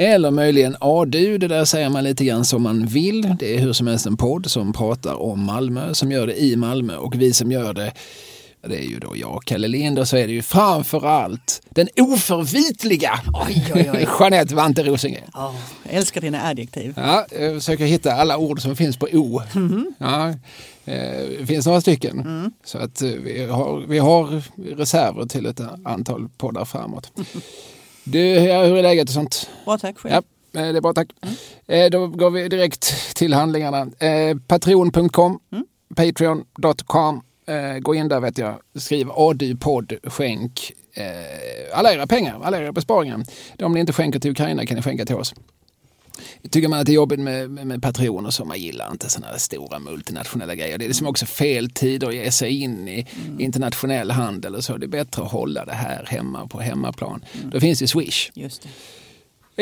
Eller möjligen A-du, det där säger man lite grann som man vill. Det är hur som helst en podd som pratar om Malmö, som gör det i Malmö och vi som gör det det är ju då jag, Kalle Lind, och så är det ju framförallt den oförvitliga oj, oj, oj. Jeanette Vante Rosengren. Oh, jag älskar dina adjektiv. Ja, jag försöker hitta alla ord som finns på O. Mm -hmm. ja, eh, det finns några stycken. Mm. Så att eh, vi har, vi har reserver till ett antal poddar framåt. Du, hur är läget och sånt? Bra tack, själv. Ja, eh, det är bra tack. Mm. Då går vi direkt till handlingarna. Patreon.com, mm. Patreon.com Eh, gå in där vet jag, skriv ADU-podd, skänk eh, alla era pengar, alla era besparingar. De ni inte skänker till Ukraina kan ni skänka till oss. Tycker man att det är jobbigt med, med, med Patreon och så, man gillar inte sådana här stora multinationella grejer. Det är liksom också fel tid att ge sig in i mm. internationell handel och så. Det är bättre att hålla det här hemma på hemmaplan. Mm. Då finns det Swish. Just det.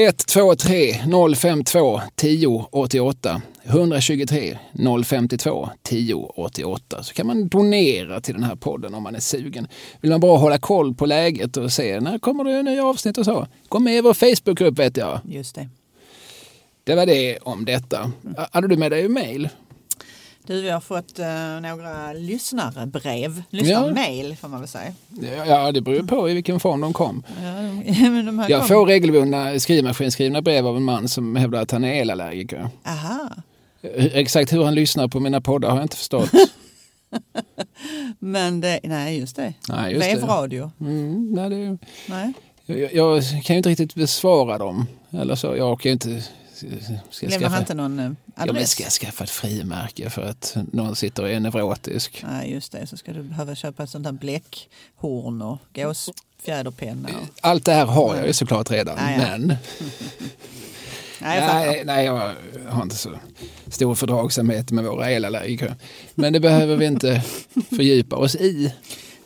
123 052 10 88 123 052 10 88 så kan man donera till den här podden om man är sugen. Vill man bara hålla koll på läget och se när kommer det nya avsnitt och så. Gå med i vår Facebookgrupp vet jag. Just det. Det var det om detta. Mm. Hade du med dig mail? Du, vi har fått uh, några lyssnarbrev, lyssnarmail ja. får man väl säga. Ja, det beror på i vilken form de kom. Ja, jag kom. får regelbundna skrivmaskinskrivna brev av en man som hävdar att han är elallergiker. Aha. Exakt hur han lyssnar på mina poddar har jag inte förstått. Men det, nej just det. Nej, just Vevradio. Mm, nej, det, nej. Jag, jag, kan ju inte riktigt besvara dem. Eller så, jag kan ju inte Ska Lämnar han inte någon eh, adress? Jag ska skaffa ett frimärke för att någon sitter och är neurotisk. Nej, just det. Så ska du behöva köpa ett sånt där bläckhorn och gåsfjäderpenna. Och... Allt det här har jag ju såklart redan, ah, ja. men... nej, nej, nej, jag har inte så stor fördragsamhet med våra elallergiker. Men det behöver vi inte fördjupa oss i.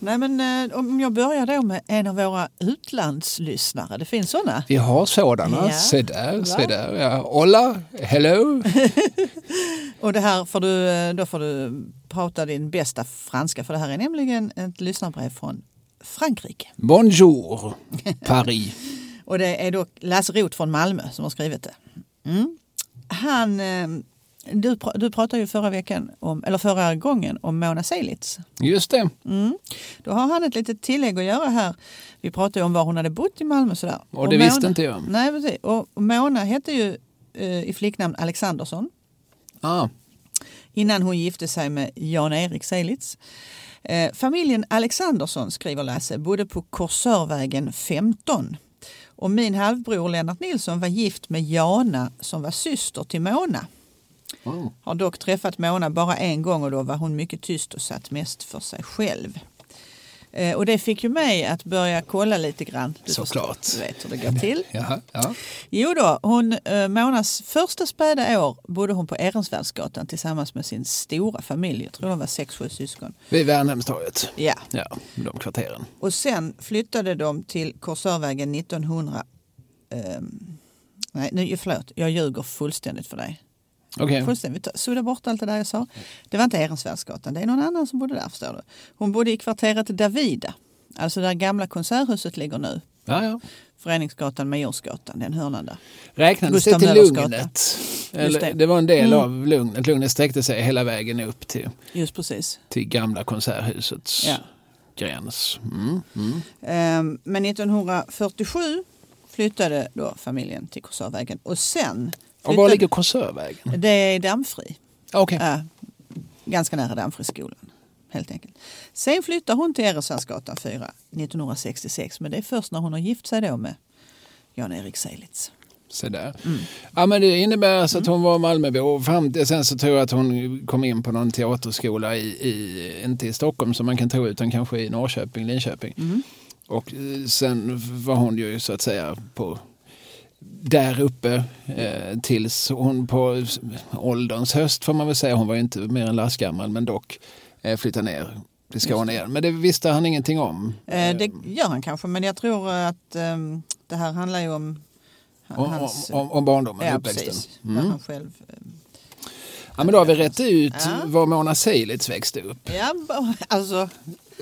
Nej, men eh, om jag börjar då med en av våra utlandslyssnare. Det finns sådana. Vi har sådana. Ja. Se där, se där. Ja. Hola, hello. och det här får du, eh, då får du prata din bästa franska för det här är nämligen ett lyssnarbrev från Frankrike. Bonjour, Paris. och det är då Lasse Roth från Malmö som har skrivit det. Mm. Han eh, du, du pratade ju förra veckan, om, eller förra gången, om Mona Seilitz. Just det. Mm. Då har han ett litet tillägg att göra här. Vi pratade om var hon hade bott i Malmö. Sådär. Och det och visste inte jag. Nej, precis. Och Mona hette ju eh, i flicknamn Alexandersson. Ah. Innan hon gifte sig med Jan-Erik Seilitz. Eh, familjen Alexandersson, skriver Lasse, bodde på Korsörvägen 15. Och min halvbror Lennart Nilsson var gift med Jana som var syster till Mona. Mm. Har dock träffat Mona bara en gång och då var hon mycket tyst och satt mest för sig själv. Eh, och det fick ju mig att börja kolla lite grann. Du Såklart. Du vet hur det går till. ja, ja. Jo då, hon, eh, Monas första späda år bodde hon på Ehrensvärdsgatan tillsammans med sin stora familj. Jag tror de var sex, sju syskon. Vid Värnhemstorget? Ja. ja. De kvarteren. Och sen flyttade de till Korsörvägen 1900. Eh, nej, nu, förlåt, jag ljuger fullständigt för dig. Okay. Fullständigt. Sudda bort allt det där jag sa. Det var inte Ehrensvärdsgatan, det är någon annan som bodde där förstår du. Hon bodde i kvarteret Davida, alltså där gamla konserthuset ligger nu. Ja, ja. Föreningsgatan, Majorsgatan, den hörnan där. Räknades det till Lugnet? Eller, det. det. var en del mm. av Lugnet. Lugnet sträckte sig hela vägen upp till, Just precis. till gamla konserthusets ja. gräns. Mm. Mm. Ehm, men 1947 flyttade då familjen till Korsörvägen och sen och var ligger Korsörvägen? Det är Dammfri. Okay. Ja, ganska nära Dammfriskolan. Helt enkelt. Sen flyttar hon till Ereslandsgatan 4 1966 men det är först när hon har gift sig då med Jan-Erik Seilitz. Så där. Mm. Ja, men det innebär alltså att hon var Malmöbo. Fram till, sen så tror jag att hon kom in på någon teaterskola, i, i, inte i Stockholm som man kan tro utan kanske i Norrköping, Linköping. Mm. Och eh, sen var hon ju så att säga på där uppe eh, tills hon på ålderns höst får man väl säga, hon var ju inte mer än lastgammal men dock eh, flyttade ner till Skåne igen. Men det visste han ingenting om. Eh, det gör han kanske men jag tror att eh, det här handlar ju om hans, om, om barndomen, ja, uppväxten. Mm. Han själv, eh, ja, men då har vi rätt ut ja. var Mona Seilitz växte upp. Ja, alltså,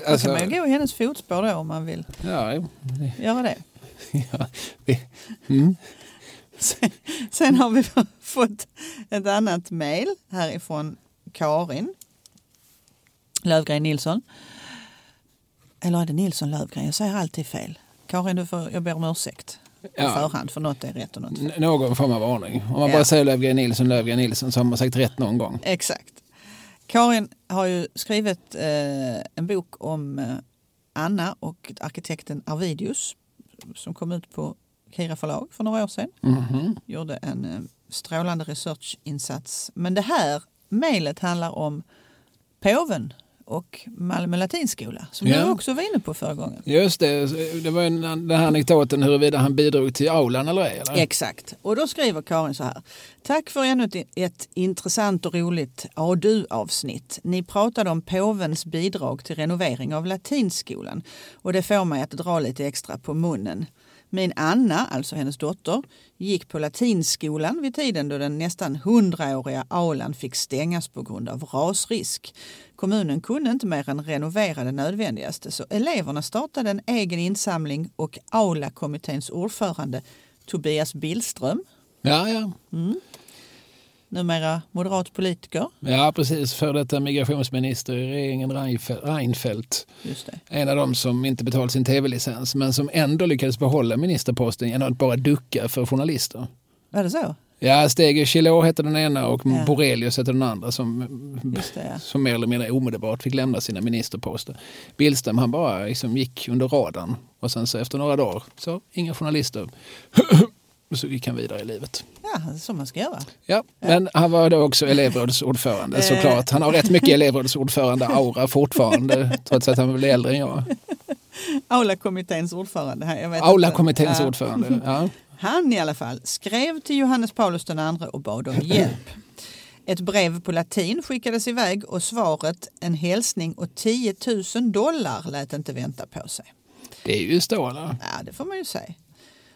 alltså kan man ju gå i hennes fotspår då om man vill ja, göra det. Ja, vi, mm. Sen, sen har vi fått ett annat mejl härifrån Karin Lövgren Nilsson. Eller är det Nilsson Lövgren? Jag säger alltid fel. Karin, du får, jag ber om ursäkt på Ja. förhand för något är rätt och något fel. Någon form av ordning. Om man Ja. bara säger Löfgren Nilsson, Löfgren Nilsson så har man sagt rätt någon gång. Exakt. Karin har ju skrivit eh, en bok om eh, Anna och arkitekten Arvidius som kom ut på Kira förlag för några år sedan. Mhm. Gjorde en eh, strålande researchinsats. Men det här mejlet handlar om påven och Malmö latinskola som Ja. du också var inne på förra gången. Just det, det var en, den här anekdoten huruvida han bidrog till aulan eller ej. Eller? Exakt. Och då skriver Karin så här. Tack för ännu ett, ett intressant och roligt ADU-avsnitt. Ni pratade om påvens bidrag till renovering av latinskolan och det får mig att dra lite extra på munnen. Min Anna, alltså hennes dotter, gick på latinskolan vid tiden då den nästan hundraåriga aulan fick stängas på grund av rasrisk. Kommunen kunde inte mer än renovera det nödvändigaste så eleverna startade en egen insamling och aulakommitténs ordförande Tobias Billström, Ja, ja. Numera moderat politiker, ja, precis. För detta migrationsminister i regeringen Reinfeldt. En av dem som inte betalat sin tv-licens men som ändå lyckades behålla ministerposten genom att bara ducka för journalister. Var det så? Ja, Stege Chilot hette den ena och Ja. Borelius hette den andra som, det, ja. som mer eller mindre omedelbart fick lämna sina ministerposter. Billström han bara liksom gick under radarn och sen så efter några dagar så inga journalister. Så gick han vidare i livet. Ja, så man ska göra. Ja, men han var då också elevrådsordförande Eh. såklart. Han har rätt mycket elevrådsordförande-aura fortfarande trots att han är äldre än jag. Aulakommitténs ordförande. Jag Aula-kommitténs ordförande. Ja. Han i alla fall skrev till Johannes Paulus II och bad om hjälp. Ett brev på latin skickades iväg och svaret en hälsning och 10 000 dollar lät inte vänta på sig. Det är ju stålar. Ja, det får man ju säga.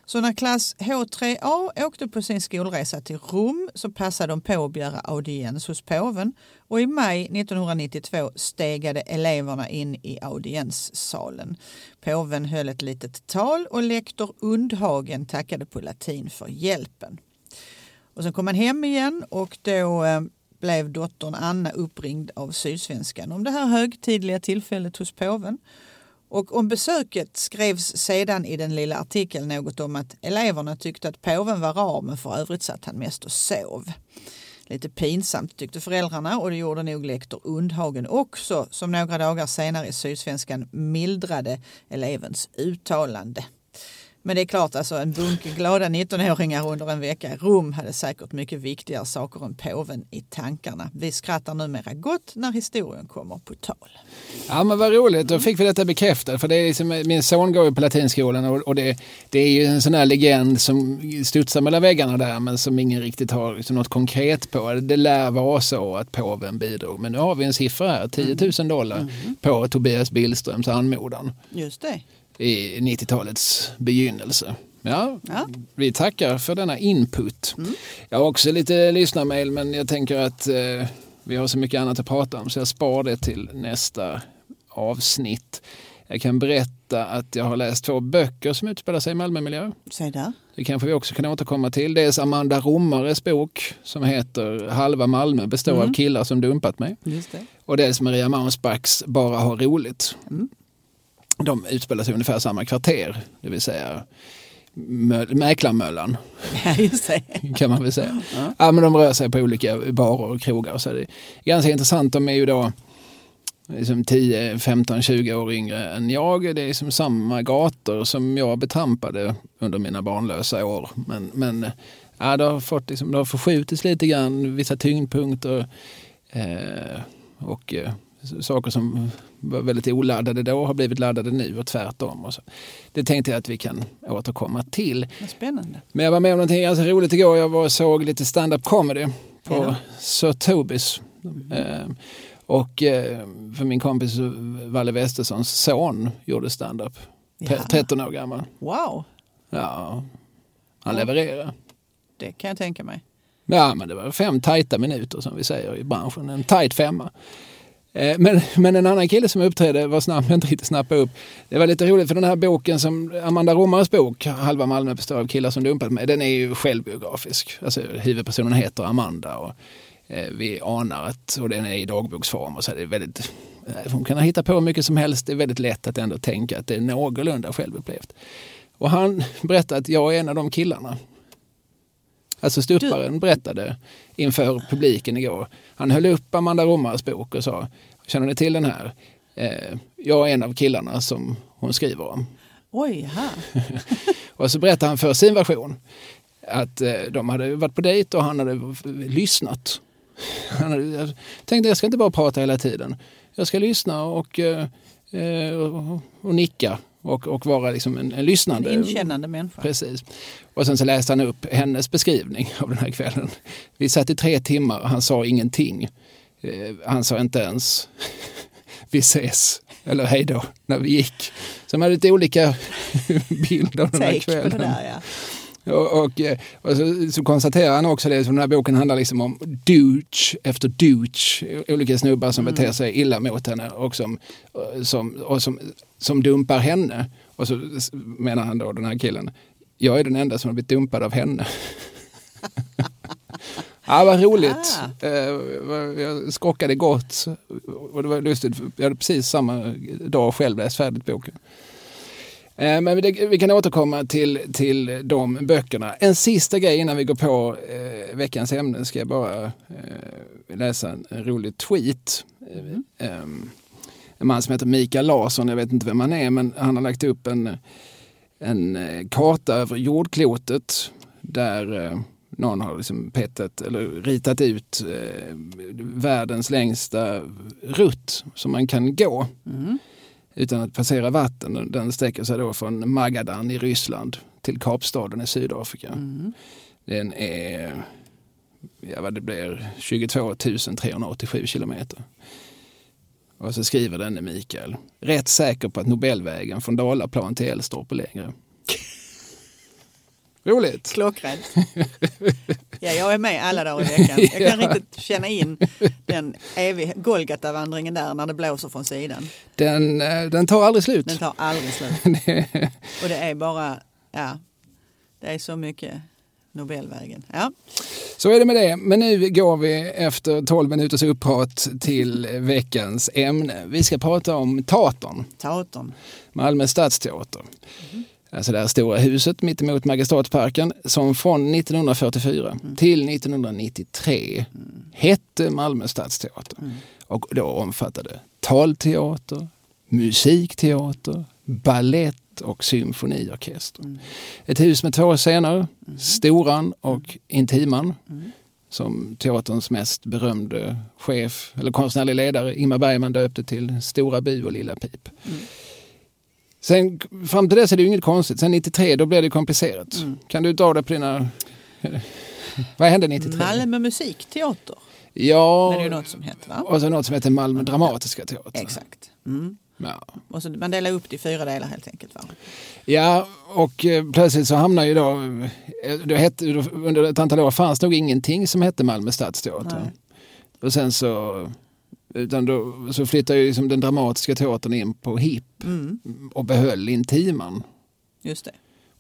Så när klass H3A åkte på sin skolresa till Rom så passade de på att begära audiens hos påven och i maj 1992 stegade eleverna in i audienssalen. Påven höll ett litet tal och lektor Undhagen tackade på latin för hjälpen. Och sen kom han hem igen och då eh, blev dottern Anna uppringd av Sydsvenskan om det här högtidliga tillfället hos påven. Och om besöket skrevs sedan i den lilla artikeln något om att eleverna tyckte att påven var rar men för övrigt satt han mest och sov. Lite pinsamt tyckte föräldrarna och det gjorde nog lektor Undhagen också som några dagar senare i Sydsvenskan mildrade elevens uttalande. Men det är klart, alltså en bunke glada 19-åringar under en vecka i Rom hade säkert mycket viktigare saker än påven i tankarna. Vi skrattar numera gott när historien kommer på tal. Ja men vad roligt, då fick vi detta bekräftat. För det är liksom, min son går ju på latinskolan och, och det, det är ju en sån här legend som studsar mellan väggarna där men som ingen riktigt har liksom något konkret på. Det lär vara så att påven bidrog. Men nu har vi en siffra här, 10 000 dollar på Tobias Billströms anmodan Just det. I 90-talets begynnelse. Ja, Ja. vi tackar för denna input. Jag har också lite lyssnarmail men jag tänker att eh, vi har så mycket annat att prata om så jag spar det till nästa avsnitt. Jag kan berätta att jag har läst två böcker som utspelar sig i Malmömiljö. Se där. Det kanske vi också kan återkomma till. Dels Amanda Romares bok som heter Halva Malmö består av killar som dumpat mig. Just det. Och dels Maria Mausbachs Bara ha roligt. Mm. De utspelar sig i ungefär samma kvarter, det vill säga Mö- Mäklarmöllan Ja, kan man väl säga. Ja. men de rör sig på olika barer och krogar. Så det är ganska intressant. De är ju då liksom 10, 15, 20 år yngre än jag. Det är som samma gator som jag betrampade under mina barnlösa år. Men, men ja, det, har fått, liksom, det har förskjutits lite grann, vissa tyngdpunkter eh, och eh, saker som var väldigt oladdade då har blivit laddade nu och tvärtom. Och så. Det tänkte jag att vi kan återkomma till. Vad spännande. Men jag var med om någonting ganska roligt igår. Jag var och såg lite stand-up comedy på Ja. Sir Tobis. Eh, och eh, för min kompis Valle Westessons son gjorde stand-up. Ja. 13 år gammal. Wow, Ja, han Ja. levererade. det kan jag tänka mig. Ja, men det var fem tajta minuter som vi säger i branschen. En tajt femma. Eh, Men, men en annan kille som uppträdde vars namn jag inte riktigt snappade upp. Det var lite roligt för den här boken som Amanda Romares bok, Halva Malmö består av killar som dumpat mig, den är ju självbiografisk. Alltså huvudpersonen heter Amanda och eh, vi anar att, och den är i dagboksform och så är det väldigt, eh, hon kan hitta på hur mycket som helst, det är väldigt lätt att ändå tänka att det är någorlunda självupplevt. Och han berättade att jag är en av de killarna. Alltså ståupparen berättade inför publiken igår. Han höll upp Amanda Romares bok och sa, känner ni till den här? Eh, jag är en av killarna som hon skriver om. Oj, här. Och så berättade han för sin version att eh, de hade varit på dejt och han hade lyssnat. Han hade, jag tänkte jag ska inte bara prata hela tiden. Jag ska lyssna och, eh, eh, och, och nicka och, och vara liksom en, en En lyssnande. inkännande människa. Precis. Och sen så läste han upp hennes beskrivning av den här kvällen. Vi satt i tre timmar, han sa ingenting. Eh, han sa inte ens vi ses eller hej då när vi gick. Så man hade lite olika bilder av den här kvällen. Ja. Och, och, eh, och så, så konstaterar han också det, så den här boken handlar liksom om douche efter douche, olika snubbar som beter sig illa mot henne och som, som, och som, som dumpar henne. Och så menar han då, den här killen, jag är den enda som har blivit dumpad av henne. Ja, vad roligt. Ah. Eh, Jag skrockade gott. Och det var lustigt, jag hade precis samma dag själv läst färdigt boken. Eh, Men vi kan återkomma till, till de böckerna. En sista grej innan vi går på eh, veckans ämne ska jag bara eh, läsa en, en rolig tweet. Eh, em, en man som heter Mikael Larsson, jag vet inte vem han är, men han har lagt upp en, en eh, karta över jordklotet där eh, någon har liksom petat eller ritat ut eh, världens längsta rutt som man kan gå Mm. Utan att passera vatten. Den- sträcker sig då från Magadan i Ryssland till Kapstaden i Sydafrika. Mm. Den är ja, vad det blir 22 387 kilometer. Och så skriver denne Mikael, rätt säker på att Nobelvägen från Dalaplan till Älvstorp är längre. Roligt! Klockrent. Ja, jag är med alla dagar i veckan. Jag kan Ja. riktigt känna in den eviga Golgata-vandringen där när det blåser från sidan. Den, eh, den tar aldrig slut. Den tar aldrig slut. Och det är bara, ja, det är så mycket Nobelvägen. Ja, Så är det med det. Men nu går vi efter 12 minuters upprat till veckans ämne. Vi ska prata om teatern, teatern. Malmö stadsteater. Alltså det här stora huset mittemot Magistratsparken som från 1944 till 1993 hette Malmö stadsteater. Och då omfattade talteater, musikteater, ballett och symfoniorkester. Ett hus med två scener, Storan och Intiman som teaterns mest berömde chef eller konstnärlig ledare Ingmar Bergman döpte till Stora Bu och Lilla Pip. Sen, fram till dess är det ju inget konstigt. Sen 93 då blev det komplicerat. Kan du dra det på dina... Vad hände 93? Malmö musikteater. Ja, Det är ju något som heter va? och så något som heter Malmö Dramatiska Teater. Exakt. Mm. Ja. Och så man delar upp det i fyra delar helt enkelt. Va? Ja, och eh, plötsligt så hamnar ju då, eh, det hette, under ett antal år fanns nog ingenting som hette Malmö Stadsteater. Nej. Och sen så, utan då, så flyttade ju liksom den dramatiska teatern in på HIP Mm. och behöll Intiman. Just det.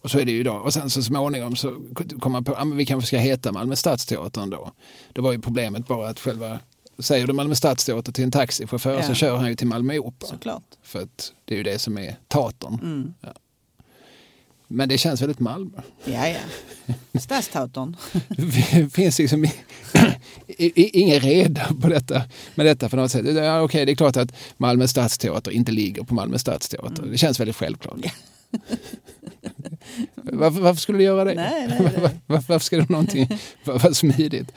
Och så är det ju idag. Och sen så småningom så kom man på att vi kanske ska heta Malmö Stadsteatern då. Då var ju problemet bara att själva, säger du Malmö Stadsteater till en taxichaufför Ja. så kör han ju till Malmö Opera. Såklart. För att det är ju det som är teatern. Mm. Men det känns väldigt Malmö. Ja, ja. Stadsteatern. Det finns liksom ingen reda på detta, med detta på något sätt. Ja, okej, det är klart att Malmö Stadsteater inte ligger på Malmö Stadsteater. Det känns väldigt självklart. Mm. Ja. Varför, varför skulle du göra det? Nej, nej, nej. Varför, varför ska det någonting vara smidigt?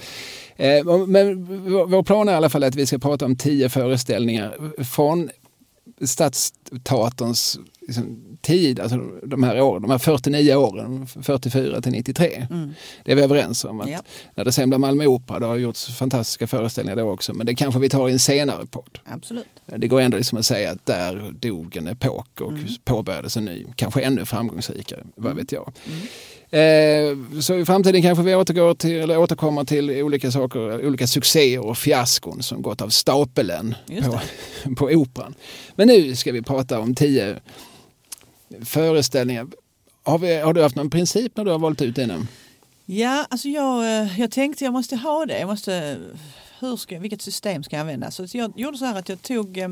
Eh, men vår plan är i alla fall att vi ska prata om tio föreställningar från Stadsteaterns liksom, tid, alltså de här åren, de här 49 åren, 44 till 93. Mm. Det är vi överens om. Att Ja. När det sen blir Malmö Opera, det har gjorts fantastiska föreställningar då också, men det kanske vi tar i en senare podd. Absolut. Det går ändå liksom att säga att där dog en epok och Mm. påbörjades en ny, kanske ännu framgångsrikare, vad vet jag. Eh, så i framtiden kanske vi återgår till, eller återkommer till olika saker, olika succéer och fiaskon som gått av stapeln på, på Operan. Men nu ska vi prata om tio föreställningar. Har, vi, har du haft någon princip när du har valt ut en? Ja, alltså jag, eh, jag tänkte jag måste ha det. Jag måste, hur ska, vilket system ska jag använda? Så jag gjorde så här att jag tog eh,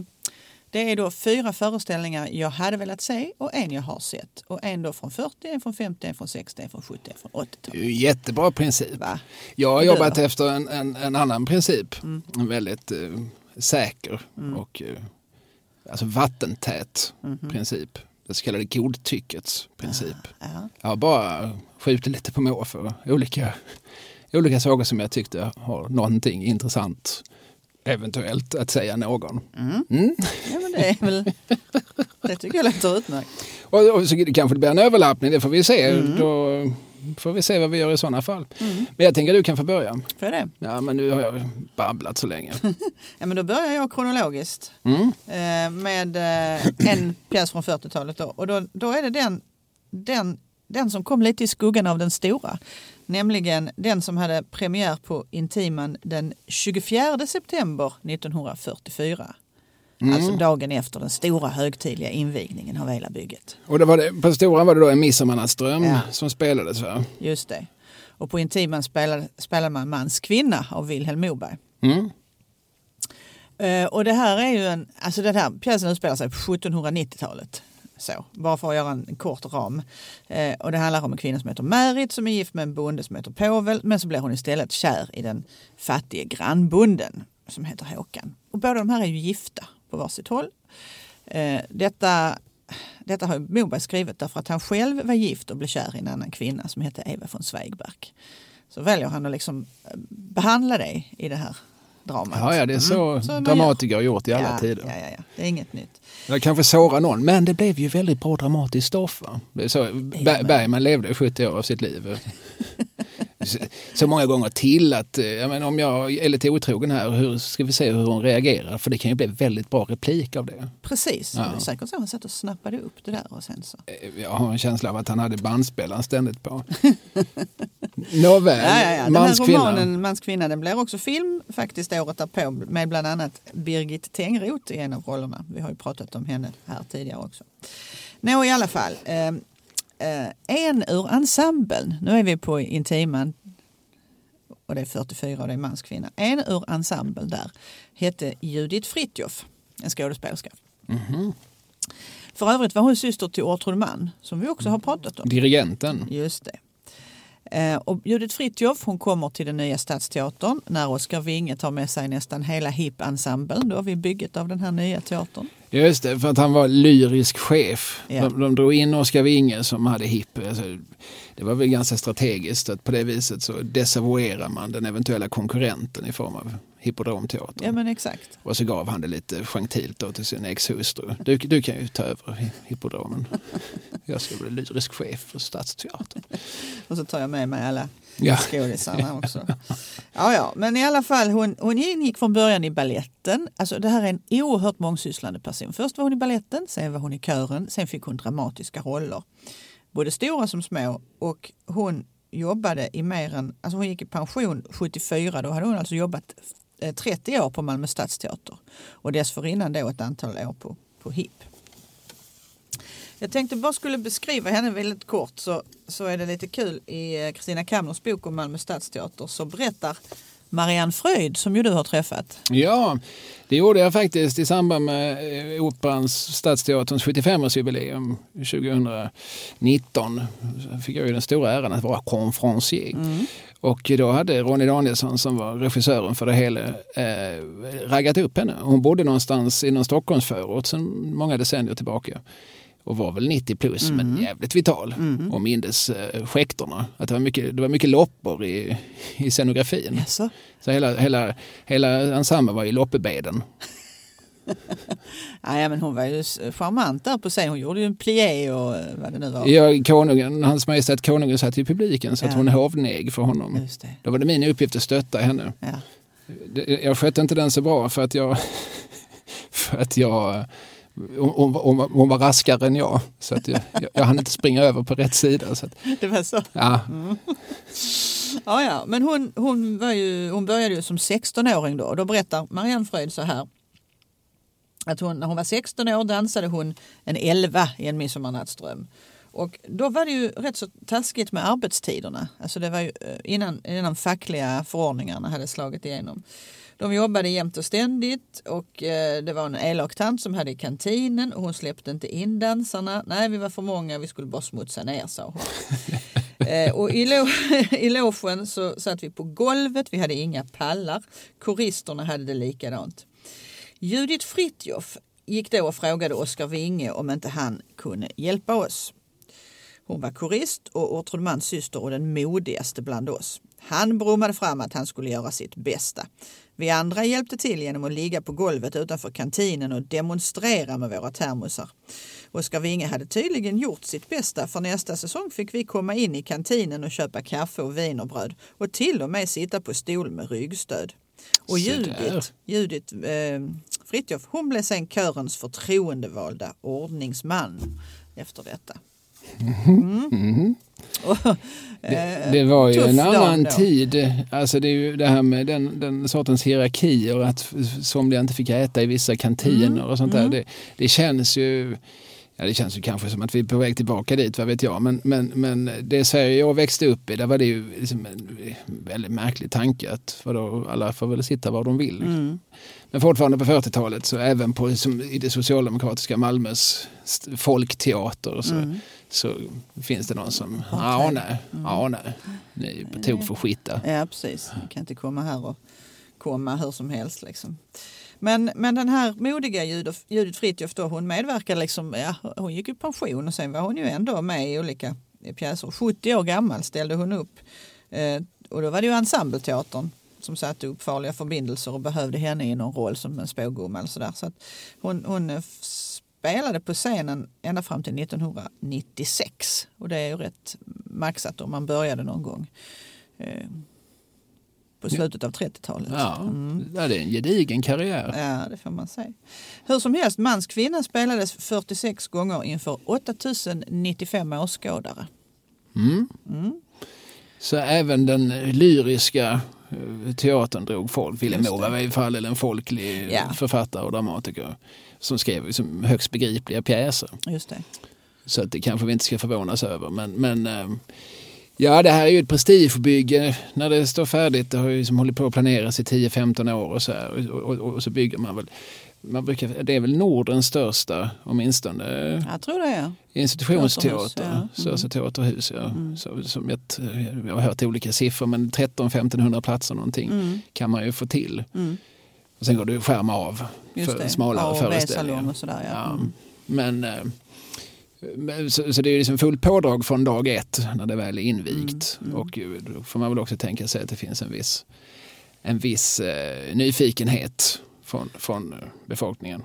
det är då fyra föreställningar jag hade velat se och en jag har sett. Och en då från 40, en från 50, en från 60, en från 70, en från 80-talet. Det är ju jättebra princip. Va? Jag har jobbat efter en, en, en annan princip. Mm. En väldigt eh, säker och eh, alltså vattentät Mhm. princip. Det så kallade godtyckets princip. Ja. Jag har bara skjutit lite på måfå. Olika, olika saker som jag tyckte har någonting intressant eventuellt att säga någon. Mm. ja, men det är väl... Det tycker jag låter utmärkt. Och, och så kanske det blir en överlappning, det får vi se. Mm. Då får vi se vad vi gör i sådana fall. Men jag tänker att du kan få börja. Får jag det? Ja, men nu har jag babblat så länge. Ja, men då börjar jag kronologiskt Mm. eh, med eh, en pjäs från 40-talet. Då. Och då, då är det den, den, den som kom lite i skuggan av den stora. Nämligen den som hade premiär på Intiman den 24 september 1944. Alltså dagen efter den stora högtidliga invigningen av hela bygget. Och det var det, på Stora var det då en Midsommarnattsdröm Ja. som spelades va? Just det. Och på Intiman spelade, spelade man Mans kvinna av Vilhelm Moberg. Mm. Eh, och det här är ju en, alltså den här pjäsen utspelar sig på 1790-talet. Så, bara för att göra en kort ram. Eh, och det handlar om en kvinna som heter Märit som är gift med en bonde som heter Povel. Men så blir hon istället kär i den fattige grannbonden som heter Håkan. Och båda de här är ju gifta på varsitt håll. Eh, detta, detta har Moberg skrivit därför att han själv var gift och blev kär i en annan kvinna som hette Eva von Zweigbergk. Så väljer han att liksom eh, behandla det i det här dramat. Ja, ja, det är så, Mm. Så dramatiker har gjort i alla ja, tider. Ja, ja, ja. Det är inget nytt. Jag kanske sårar någon, men det blev ju väldigt bra dramatiskt stoff. Va? Det är så, Ber- Bergman levde i 70 år av sitt liv. Så- många gånger till att eh, jag menar, om jag är lite otrogen här, hur ska vi se hur hon reagerar? För det kan ju bli väldigt bra replik av det. Precis. Ja. Det är säkert så han satt och snappade upp det där och sen så. Eh, Jag har en känsla av att han hade bandspelaren ständigt på. Nåväl, Ja, ja, ja. Den mans här romanen Mans kvinna den blir också film faktiskt året därpå med bland annat Birgit Tengroth i en av rollerna. Vi har ju pratat om henne här tidigare också. Nå i alla fall. Eh, en ur ensemblen, nu är vi på Intiman och det är 44 och det är mans kvinna. En ur ensemblen där hette Judith Fritjof, en skådespelerska. För övrigt var hon syster till Ortrud Mann som vi också har pratat om. Dirigenten. Just det. Eh, och Judith Fritjof hon kommer till den nya Stadsteatern när Oskar Winge tar med sig nästan hela HIP-ensemblen då vid bygget av den här nya teatern. Just det, för att han var lyrisk chef. Ja. De, de drog in Oskar Winge som hade hipp. Alltså, det var väl ganska strategiskt att på det viset så desavouerar man den eventuella konkurrenten i form av Hippodromteatern. Ja men exakt. Och så gav han det lite gentilt då till sin exhustru. Du, du kan ju ta över hi- Hippodromen. Jag ska bli lyrisk chef för Stadsteatern. Och så tar jag med mig alla Ja. skådisarna också. Ja, ja, men i alla fall hon, hon ingick från början i balletten. Alltså det här är en oerhört mångsysslande person. Först var hon i balletten, sen var hon i kören, sen fick hon dramatiska roller. Både stora som små och hon jobbade i mer än, alltså hon gick i pension 74, då hade hon alltså jobbat eh, 30 år på Malmö Stadsteater och dessförinnan då ett antal år på, på HIP. Jag tänkte bara skulle beskriva henne väldigt kort så, så är det lite kul. I eh, Kristina Kamners bok om Malmö Stadsteater så berättar Marianne Fröjd som ju du har träffat. Ja, det gjorde jag faktiskt i samband med eh, Operans Stadsteaterns 75-årsjubileum 2019. Så fick jag ju den stora äran att vara konferencier. Och då hade Ronny Danielsson som var regissören för det hela eh, raggat upp henne. Hon bodde någonstans i någon Stockholmsförort sedan många decennier tillbaka. Och var väl 90 plus men jävligt vital. Och mindes eh, skäktorna. Att det var mycket, det var mycket loppor i, i scenografin. Jaså? Så hela, hela, hela ensemblen var i loppebäden. Ja, ja, men hon var ju charmant där på scen. Hon gjorde ju en plié och eh, vad det nu var. Ja, konungen, hans majestät konungen satt i publiken så att Ja. hon hovneg för honom. Just det. Då var det min uppgift att stötta henne. Ja. Jag skötte inte den så bra för att jag, för att jag hon, hon, hon, var raskare än jag, så att jag, jag, jag hann inte springa över på rätt sida. Så att, det var så? Ja. Mm. ja, ja. Men hon, hon, var ju, hon började ju som 16-åring då och då berättar Marianne Fröjd så här att hon, när hon var 16 år dansade hon en elva i en midsommarnattsdröm. Och då var det ju rätt så taskigt med arbetstiderna. Alltså det var ju eh, innan, innan fackliga förordningarna hade slagit igenom. De jobbade jämt och ständigt och eh, det var en elak tant som hade i kantinen och hon släppte inte in dansarna. Nej, vi var för många, vi skulle bara smutsa ner, sa hon. eh, och i, lo i logen så satt vi på golvet, vi hade inga pallar. Koristerna hade det likadant. Judith Fritjof gick då och frågade Oskar Winge om inte han kunde hjälpa oss. Hon var korist och ortodmans syster och den modigaste bland oss. Han brummade fram att han skulle göra sitt bästa. Vi andra hjälpte till genom att ligga på golvet utanför kantinen och demonstrera med våra termosar. Oskar Winge hade tydligen gjort sitt bästa för nästa säsong fick vi komma in i kantinen och köpa kaffe och wienerbröd och till och med sitta på stol med ryggstöd. Och Judith, Judith eh, Fritjof, hon blev sen körens förtroendevalda ordningsman efter detta. Mm. Mm. det, det, var ju en annan tid. Alltså det är ju det här med den, den sortens hierarkier att somliga inte fick äta i vissa kantiner mm. och sånt där. Mm. Det, det känns ju Ja, det känns ju kanske som att vi är på väg tillbaka dit, vad vet jag. Men, men, men det Sverige jag växte upp i, där var det ju liksom en väldigt märklig tanke att vadå, alla får väl sitta var de vill. Mm. Men fortfarande på 40-talet, så även på, i det socialdemokratiska Malmös folkteater så, mm. Så finns det någon som, ja nej, mm. ja nej, ni är på tok för skita. Ja precis, ni kan inte komma här och komma hur som helst liksom. Men, men den här modiga Judith Fritiof då, hon medverkade liksom, ja, hon gick i pension och sen var hon ju ändå med i olika pjäser. 70 år gammal ställde hon upp. Eh, och då var det ju Ensembleteatern som satte upp farliga förbindelser och behövde henne i någon roll som en spågumma. Eller sådär. Så att hon, hon spelade på scenen ända fram till 1996 och det är ju rätt maxat om man började någon gång. Eh, på slutet av 30-talet. Ja, mm. det är en gedigen karriär. Ja, det får man säga. Hur som helst, Mans kvinna spelades 46 gånger inför 8095 åskådare. Mm. Mm. Så även den lyriska eh, teatern drog folk. Willem Moberg var i fall en folklig ja. författare och dramatiker som skrev liksom högst begripliga pjäser. Just det. Så att det kanske vi inte ska förvånas över. Men, men eh, Ja, det här är ju ett prestigebygge när det står färdigt. Det har ju liksom hållit på att planeras i 10-15 år och så här. Och, och, och, så bygger man väl. Man brukar, det är väl Nordens största, åtminstone, jag tror det institutionsteater. Ja. Mm. teaterhus. Ja. Mm. Så, som jag, jag har hört olika siffror, men 13-1500 platser någonting mm. kan man ju få till. Mm. Och sen går det att skärma av för det. smalare ja, föreställningar. Och sådär, ja. ja. Mm. Men eh, så, så, det är liksom fullt pådrag från dag ett när det väl är invigt. Mm, mm. Och då får man väl också tänka sig att det finns en viss, en viss eh, nyfikenhet från, från befolkningen.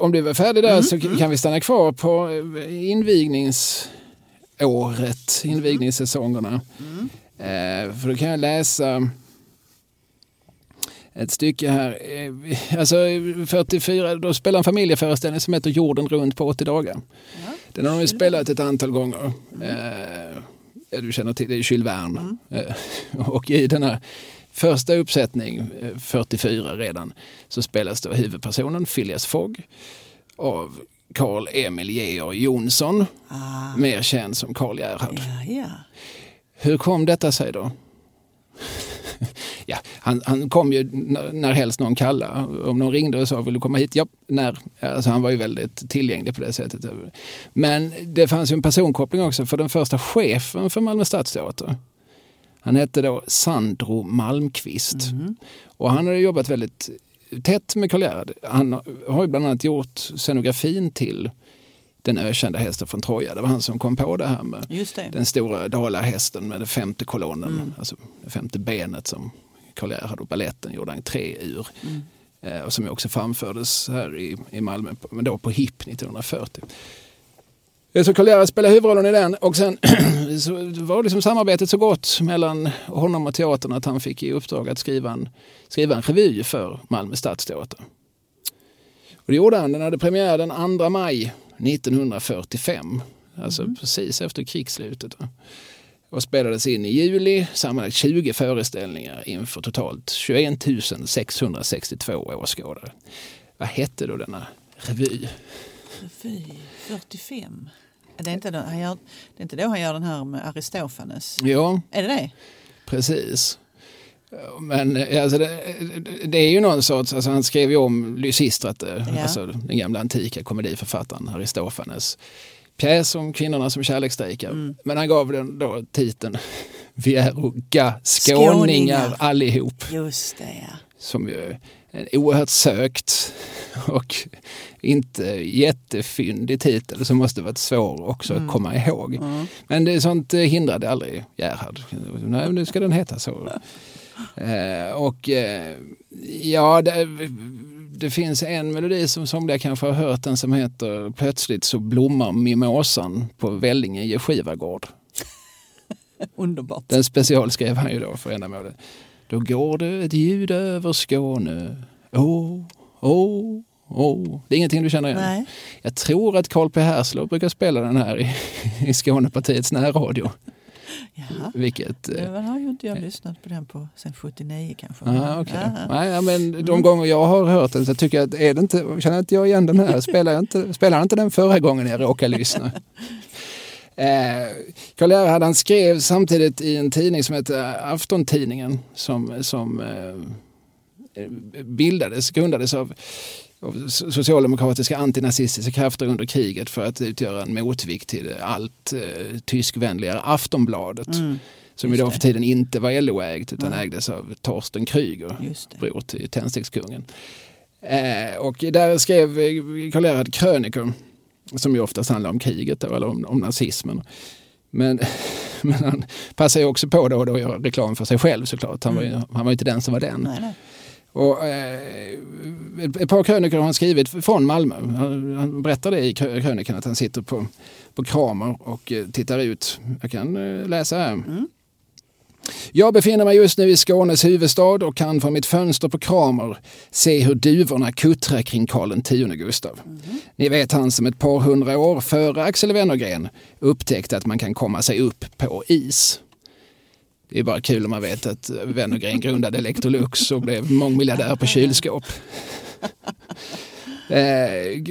Om du är färdig där mm, så mm. kan vi stanna kvar på eh, invigningsåret, invigningssäsongerna. Mm. Eh, för då kan jag läsa ett stycke här. Eh, alltså 44, då spelar en familjeföreställning som heter Jorden runt på 80 dagar. Ja. Den har de spelat ett antal gånger. Mm. Eh, du känner till det, Jules Verne. Mm. Eh, och i den här första uppsättning, 44 eh, redan, så spelas då huvudpersonen Phileas Fogg av Carl Emil Georg Jonsson, ah. mer känd som Karl Gerhard. Ja, ja. Hur kom detta sig då? ja, han, han kom ju när helst någon kallade. Om någon ringde och sa vill du komma hit? Ja, när? Alltså han var ju väldigt tillgänglig på det sättet. Men det fanns ju en personkoppling också för den första chefen för Malmö Stadsteater. Han hette då Sandro Malmqvist. Mm. Och han hade jobbat väldigt tätt med Karl Gerhard. Han har ju bland annat gjort scenografin till den ökända hästen från Troja. Det var han som kom på det här med det. den stora dalarhästen med den femte kolonnen, mm. alltså det femte benet som Karl Gerhard och baletten gjorde entré ur. Mm. Eh, och som också framfördes här i, i Malmö, men då på HIP 1940. Så Karl Gerhard spelade huvudrollen i den och sen så var liksom samarbetet så gott mellan honom och teatern att han fick i uppdrag att skriva en, skriva en revy för Malmö stadsteater. Och det gjorde han. Den hade premiär den 2 maj 1945. Alltså Mm. precis efter krigsslutet. Och spelades in i juli, sammanlagt 20 föreställningar inför totalt 21 662 åskådare. Vad hette då denna revy? Fy, 45. Det är, inte då, han gör, det är inte då han gör den här med Aristofanes? Ja, Är det det? precis. Men eh, alltså, det, det är ju någon sorts, alltså han skrev ju om Lysistrate, Ja. alltså den gamla antika komediförfattaren Aristofanes pjäs om kvinnorna som kärleksstrejkar. Mm. Men han gav den då titeln Vi är ga Skåningar. skåningar allihop. Just det, ja. Som ju är en oerhört sökt och inte jättefyndig titel som måste varit svår också att komma ihåg. Mm. Men det, sånt eh, hindrade aldrig Gerhard. Nej, nu ska den heta så. Eh, och eh, ja, det, det finns en melodi som somliga kanske har hört, den som heter Plötsligt så blommar mimosan på Vellinge skivagård. Underbart. Den specialskrev han ju då för ändamålet. Då går det ett ljud över Skåne. Åh, åh, åh. Det är ingenting du känner igen? Nej. Jag tror att Carl P Herslow brukar spela den här i, i Skånepartiets närradio. Jaha. Vilket... eh, Det har ju inte jag lyssnat på den på sen 79 kanske. Ah, okay. Nej, men de gånger jag har hört den så tycker jag att är det inte, känner inte jag igen den här? Spelar inte, spelade inte den förra gången jag råkade lyssna? Eh, Karl Gerhard han skrev samtidigt i en tidning som heter Aftontidningen som, som eh, bildades, grundades av, av socialdemokratiska antinazistiska krafter under kriget för att utgöra en motvikt till allt eh, tyskvänligare Aftonbladet. Mm, Som då för tiden inte var LO-ägt utan Nej. ägdes av Torsten Kryger, bror till tändstickskungen. Eh, och där skrev eh, Karl Gerhard krönikor som ju oftast handlar om kriget eller om, om nazismen. Men, men han passar ju också på då och då att göra reklam för sig själv såklart. Han, var ju, han var inte den som var den. Nej, nej. Och, eh, ett, par krönikor har han skrivit från Malmö. Han, han berättar det i krö- krönikan att han sitter på, på Kramer och eh, tittar ut. Jag kan eh, läsa här. Mm. Jag befinner mig just nu i Skånes huvudstad och kan från mitt fönster på Kramer se hur duvorna kuttrar kring Karl X Gustav. Ni vet han som ett par hundra år före Axel Wennergren upptäckte att man kan komma sig upp på is. Det är bara kul om man vet att Wennergren grundade Electrolux och blev mångmiljardär på kylskåp. Eh,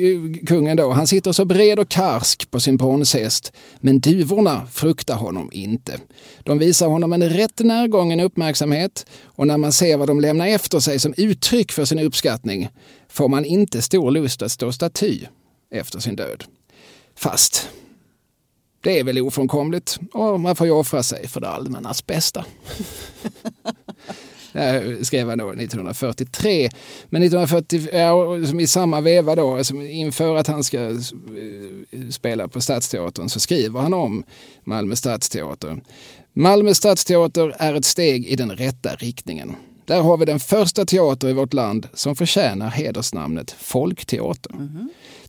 kungen då, han sitter så bred och karsk på sin bronshäst, men duvorna fruktar honom inte. De visar honom en rätt närgången uppmärksamhet och när man ser vad de lämnar efter sig som uttryck för sin uppskattning får man inte stor lust att stå staty efter sin död. Fast det är väl ofrånkomligt och man får ju offra sig för det allmännas bästa. Det skrev han då 1943. Men 1940, ja, som i samma veva då, alltså inför att han ska eh, spela på Stadsteatern så skriver han om Malmö Stadsteater. Malmö Stadsteater är ett steg i den rätta riktningen. Där har vi den första teater i vårt land som förtjänar hedersnamnet Folkteater.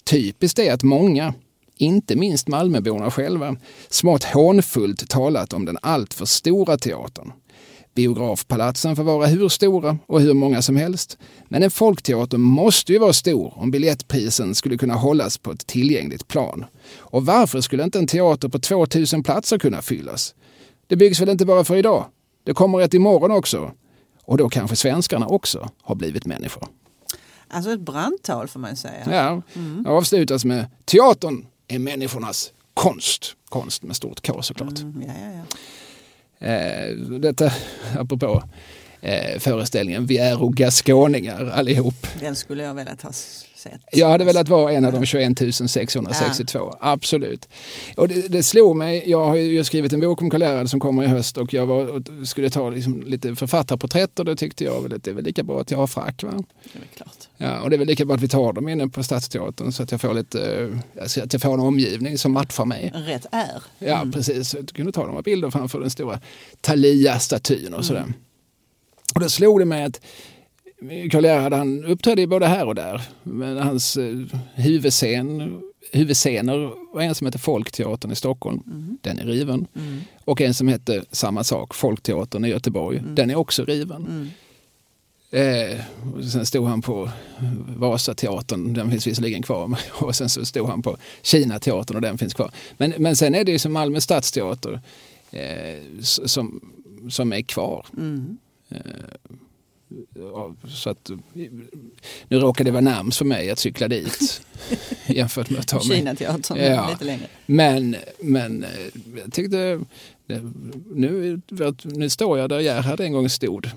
Typiskt är att många, inte minst Malmöborna själva, smått hånfullt talat om den alltför stora teatern. Biografpalatsen får vara hur stora och hur många som helst. Men en folkteater måste ju vara stor om biljettprisen skulle kunna hållas på ett tillgängligt plan. Och varför skulle inte en teater på 2000 platser kunna fyllas? Det byggs väl inte bara för idag? Det kommer ett imorgon också. Och då kanske svenskarna också har blivit människor. Alltså ett brandtal får man säga. Ja, det avslutas med teatern är människornas konst. Konst med stort K såklart. Mm, ja, ja, ja. Eh, detta apropå eh, föreställningen Vi är och skåningar allihop. Den skulle jag velat ha sett. Jag hade velat vara en av de 21 662, absolut. Och det, det slog mig, jag har ju skrivit en bok om Karl som kommer i höst och jag var, och skulle ta liksom lite författarporträtt och då tyckte jag väl att det är väl lika bra att jag har frack. Va? Det är klart. Ja, och det är väl lika bra att vi tar dem inne på Stadsteatern så att jag får lite, alltså att jag får en omgivning som matchar mig. Rätt är. Ja, precis. Jag kunde ta några bilder framför den stora Thalia-statyn och sådär. Och då slog det mig att Karl Gerhard han uppträdde både här och där. Men hans eh, huvudscen, huvudscener var en som heter Folkteatern i Stockholm. Den är riven. Mm. Och en som hette samma sak, Folkteatern i Göteborg. Den är också riven. Mm. Eh, och sen stod han på Vasateatern, den finns visserligen kvar. Och sen så stod han på Kinateatern och den finns kvar. Men, men sen är det ju som Malmö stadsteater eh, som, som är kvar. Mm. Eh, så att, nu råkar det vara närmst för mig att cykla dit jämfört med att ta mig. Kinateatern, Ja. lite längre. Men, men eh, jag tyckte, nu, nu står jag där Gerhard en gång stod.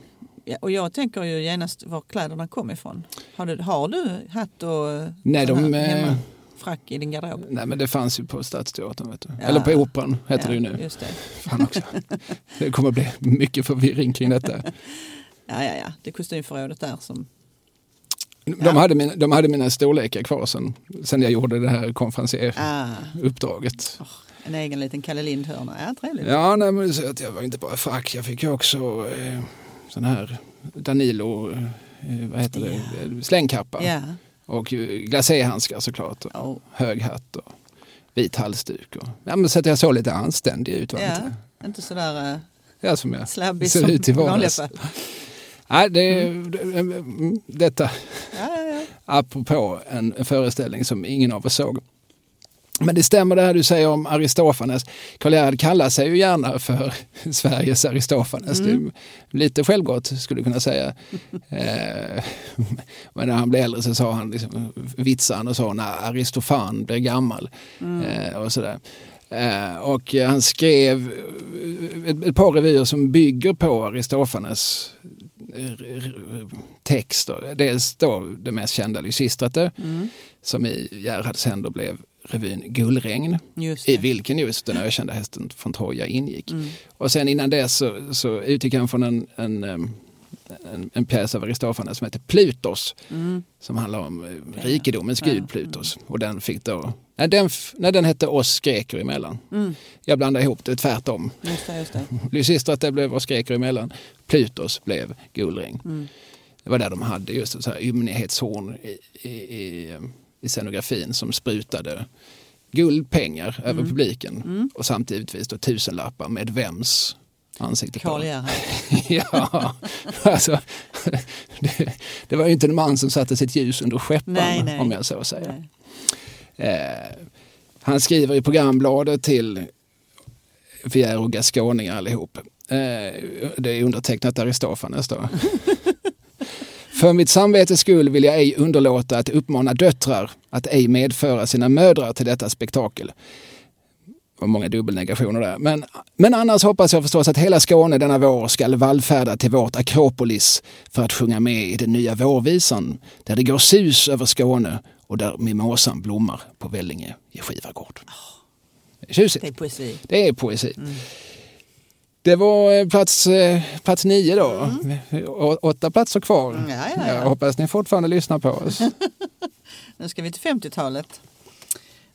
Ja, och jag tänker ju genast var kläderna kom ifrån. Har du, har du hatt och Nej, de, eh, hemma, frack i din garderob? Nej men det fanns ju på Stadsteatern. Vet du. Ja. Eller på Operan heter ja, det ju nu. Just det. Fan också. Det kommer bli mycket förvirring kring detta. Ja, ja, ja. Det är kostymförrådet där som... De, Ja. hade, mina, de hade mina storlekar kvar sen, sen jag gjorde det här konferenser-uppdraget. Ah, en egen liten Kalle Lind-hörna. Ja, trevligt. Ja, nej, men så att jag var inte bara frack, jag fick ju också eh, sån här Danilo, eh, vad heter det, Eh, slängkappa. Ja. Och glaséhandskar såklart. Och Oh. hög hatt och vit halsduk. Och, ja, men så att jag såg lite anständig ut. Var ja. inte? Inte sådär uh, Ja, som jag slabbig ser som ut i vardags. Nej, det, det, mm, detta Ja, ja, ja. apropå en föreställning som ingen av oss såg. Men det stämmer det här du säger om Aristofanes. Karl Gerhard kallar sig ju gärna för Sveriges Aristofanes. Är lite självgott skulle jag kunna säga. eh, men när han blev äldre så sa han liksom, vitsade han och sa när Aristofan blir gammal. Eh, och sådär. Eh, och han skrev ett, ett par revyer som bygger på Aristofanes eh, texter. Dels då det mest kända Lysistrate Mm. som i Gerhards händer blev revyn Gullregn i det. vilken just den ökända hästen från Troja ingick. Mm. Och sen innan dess så, så utgick han från en, en, en, en pjäs av Aristofanes som heter Plutos Mm. som handlar om eh, rikedomens Ja. gud Plutos. Och den fick då, nej, den, nej, den hette Oss greker emellan. Mm. Jag blandar ihop det tvärtom. Just det, just det. Lysistrate blev Oss greker emellan, Plutos blev Gullregn. Mm. Det var där de hade just så här ymnighetshorn i, i, i, i scenografin som sprutade guldpengar över Mm. publiken. Och samtidigt då tusenlappar med vems ansikte på. Karl Gerhard. ja, alltså, det, det var ju inte en man som satte sitt ljus under skäppan Nej, nej. om jag så säger. Eh, han skriver i programbladet till Vi är och allihop. Eh, det är undertecknat Aristofanes då. För mitt samvetes skull vill jag ej underlåta att uppmana döttrar att ej medföra sina mödrar till detta spektakel. Var många dubbelnegationer där. Men, men annars hoppas jag förstås att hela Skåne denna vår skall vallfärda till vårt Akropolis för att sjunga med i den nya vårvisan där det går sus över Skåne och där mimosan blommar på Vellinge i Skivargård. Tjusigt. Det är poesi. Det är poesi. Det var eh, plats, eh, plats nio då. Å- Åtta platser kvar. Mm, ja, ja, ja. Jag hoppas ni fortfarande lyssnar på oss. Nu ska vi till 50-talet.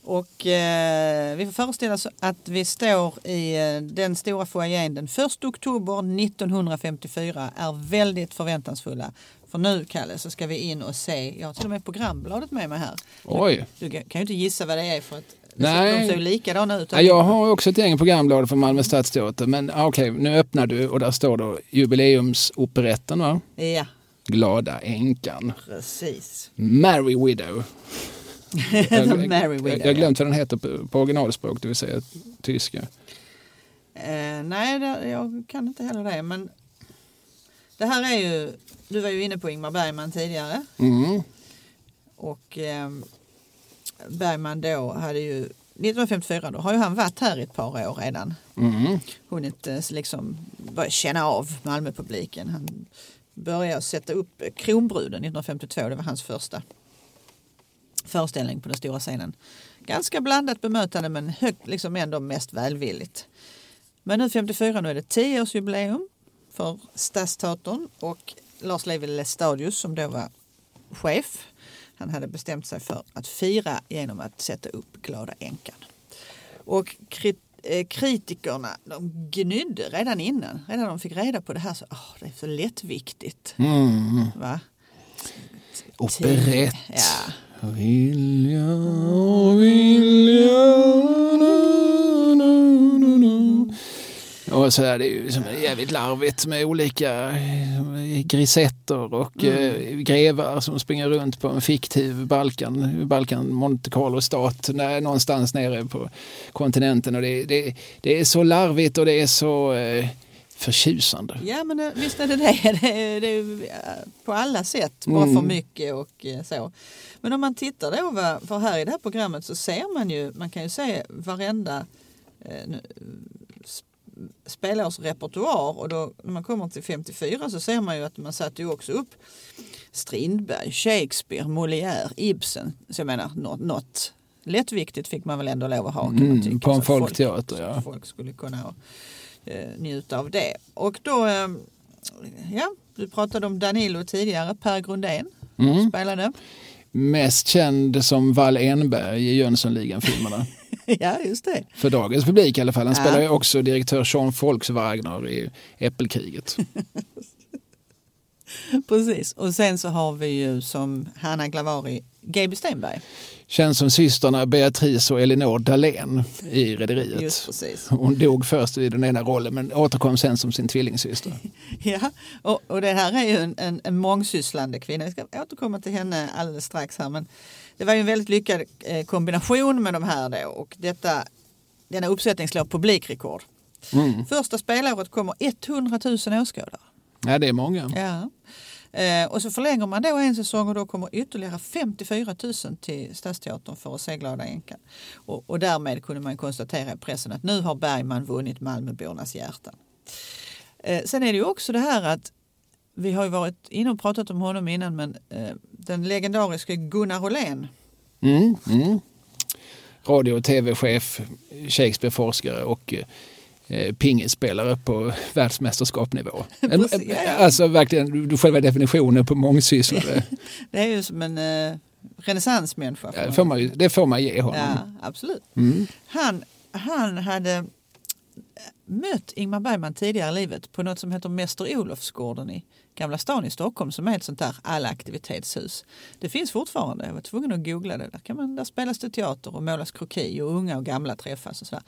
Och eh, vi får föreställa oss att vi står i eh, den stora foajén den 1 oktober 1954 är väldigt förväntansfulla. För nu, Kalle, så ska vi in och se, jag har till och med programbladet med mig här. Oj. Du kan ju inte gissa vad det är för att Nej. de ser likadana ut. Ja, jag har också ett gäng programblad från Malmö stadsteater. Men ah, okej, nu öppnar du och där står då jubileumsoperetten va? Ja, Glada änkan. precis. Merry Widow. The Merry Widow. Jag har glömt vad den heter på, på originalspråk, det vill säga tyska. Eh, nej, det, jag kan inte heller det. Men det här är ju, du var ju inne på Ingmar Bergman tidigare. Mm. Och eh, Bergman då hade ju 1954 då har ju han varit här i ett par år redan. Mm. Hunnit eh, liksom börja känna av Malmöpubliken. Han började sätta upp Kronbruden 1952. Det var hans första föreställning på den stora scenen. Ganska blandat bemötande men högt, liksom ändå mest välvilligt. Men nu 54 nu är det 10-årsjubileum för Stadsteatern och Lars Levi Lestadius som då var chef. Han hade bestämt sig för att fira genom att sätta upp Glada änkan. Och krit, eh, kritikerna de gnydde redan innan. Redan de fick reda på det här så åh, det är så lättviktigt. Mm. Va? Operett. Ja. Vilja, vilja. Och så är det ju som är jävligt larvigt med olika eh, grisetter och mm. eh, grevar som springer runt på en fiktiv Balkan, Balkan Monte Carlo-stat någonstans nere på kontinenten. Och det, det, det är så larvigt och det är så eh, förtjusande. Ja men visst är det det. Det är, det är på alla sätt bara mm. för mycket och så. Men om man tittar då, för här i det här programmet så ser man ju, man kan ju se varenda spelårsrepertoar och då när man kommer till 54 så ser man ju att man satte ju också upp Strindberg, Shakespeare, Molière, Ibsen. Så jag menar något, något lättviktigt fick man väl ändå lov att ha. Mm, på en folkteater folk, ja. folk skulle kunna eh, njuta av det. Och då, eh, ja, du pratade om Danilo tidigare, Per Grundén mm. spelade. Mest känd som Wall Enberg i Jönssonligan-filmerna. ja, just det. För dagens publik i alla fall. Han ja. spelar ju också direktör Sean Volkswagen i Äppelkriget. Precis, och sen så har vi ju som Hanna Glavari, Gaby Stenberg. Känns som systrarna Beatrice och Elinor Dahlén i Rederiet. Hon dog först i den ena rollen men återkom sen som sin tvillingsyster. ja, och, och det här är ju en, en, en mångsysslande kvinna. Vi ska återkomma till henne alldeles strax här. Men det var ju en väldigt lyckad eh, kombination med de här då och detta, denna uppsättning slår publikrekord. Mm. Första spelåret kommer 100 000 åskådare. Ja, det är många. Ja. Eh, och så förlänger man då en säsong och då kommer ytterligare 54 000 till Stadsteatern för att se Glada änkan. Och, och därmed kunde man konstatera i pressen att nu har Bergman vunnit Malmöbornas hjärtan. Eh, sen är det ju också det här att vi har ju varit inne och pratat om honom innan men eh, den legendariska Gunnar Åhlén. Mm, mm. Radio och tv-chef, Shakespeare-forskare och eh, pingisspelare på världsmästerskapsnivå. alltså verkligen, du själva definitionen på mångsysslare. det är ju som en eh, renässansmänniska. Ja, det, får man, det får man ge honom. Ja, absolut. Mm. Han, han hade mött Ingmar Bergman tidigare i livet på något som heter Mäster Olofsgården i Gamla stan i Stockholm som är ett sånt där allaktivitetshus. Det finns fortfarande, jag var tvungen att googla det. Där, kan man, där spelas det teater och målas kroki och unga och gamla träffas. Och så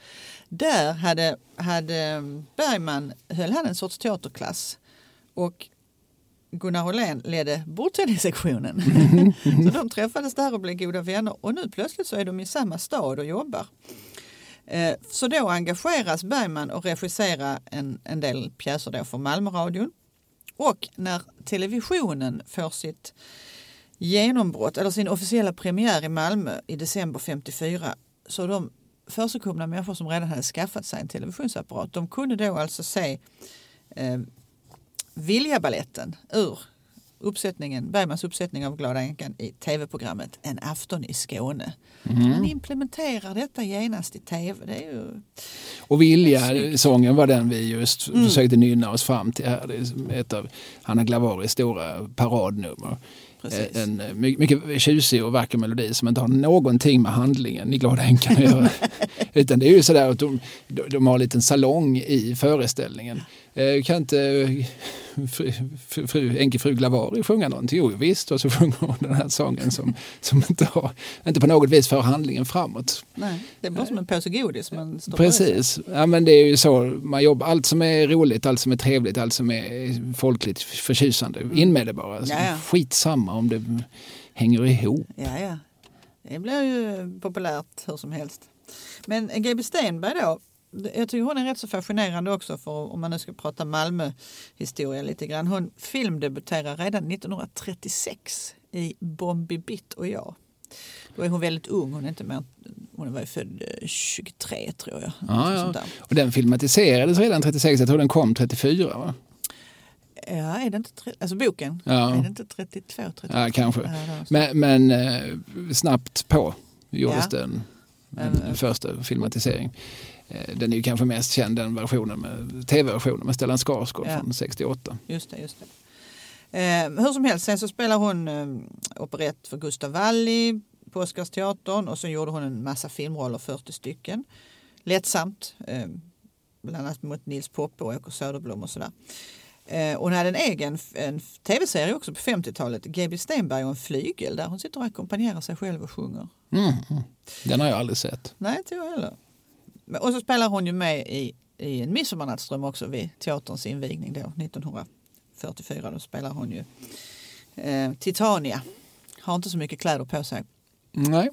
där. hade, hade mm, Bergman, höll han en sorts teaterklass och Gunnar Åhlén ledde bordtennissektionen. så de träffades där och blev goda vänner och nu plötsligt så är de i samma stad och jobbar. Eh, så då engageras Bergman och regisserar en, en del pjäser då för Malmöradion. Och när televisionen får sitt genombrott, eller sin officiella premiär i Malmö i december 54, så de försigkomna människor som redan hade skaffat sig en televisionsapparat, de kunde då alltså se eh, Viljabaletten ur uppsättningen, Bergmans uppsättning av Glada änkan i tv-programmet En afton i Skåne. Mm. Man implementerar detta genast i tv. Det är ju och Vilja-sången var den vi just mm. försökte nynna oss fram till här. Det är ett av Hanna Glavaris stora paradnummer. Precis. En mycket tjusig och vacker melodi som inte har någonting med handlingen i Glada änkan att göra. Utan det är ju sådär att de, de har en liten salong i föreställningen. Eh, kan inte fru, fru, fru, enkefru Glavari sjunga någonting? Jo visst, och så sjunger hon den här sången som, som inte, har, inte på något vis för handlingen framåt. Nej, det är bara som en påse godis. Man Precis, ja, men det är ju så man jobbar. Allt som är roligt, allt som är trevligt, allt som är folkligt förtjusande, mm. in med det bara. Alltså. Skitsamma om det hänger ihop. Ja, ja. Det blir ju populärt hur som helst. Men GB Stenberg då, jag tycker hon är rätt så fascinerande också för om man nu ska prata Malmö historia lite grann. Hon filmdebuterar redan 1936 i Bombi Bitt och jag. Då är hon väldigt ung, hon är inte mer, hon var född 23 eh, tror jag. Ja, ja. Och den filmatiserades redan 36, jag tror den kom 34 va? Ja, är det inte, alltså boken, ja. är det inte 32? 32? Ja, kanske. Ja, men, men eh, snabbt på gjordes ja. den, den, den första filmatiseringen. Eh, den är ju kanske mest känd den versionen med tv-versionen med Stellan Skarsgård ja. från 68. Just det, just det. Eh, hur som helst, sen så spelar hon eh, operett för Gustav Walli på Oscarsteatern och så gjorde hon en massa filmroller, 40 stycken. Lättsamt, eh, bland annat mot Nils Poppe och Åke Söderblom och sådär. Eh, hon hade en egen en tv-serie också på 50-talet, GB Stenberg och en flygel där hon sitter och ackompanjerar sig själv och sjunger. Mm, mm. Den har jag aldrig sett. Nej, inte jag heller. Och så spelar hon ju med i i en midsommarnattsdröm också vid teaterns invigning då 1944. Då spelar hon ju eh, Titania. Har inte så mycket kläder på sig. Nej,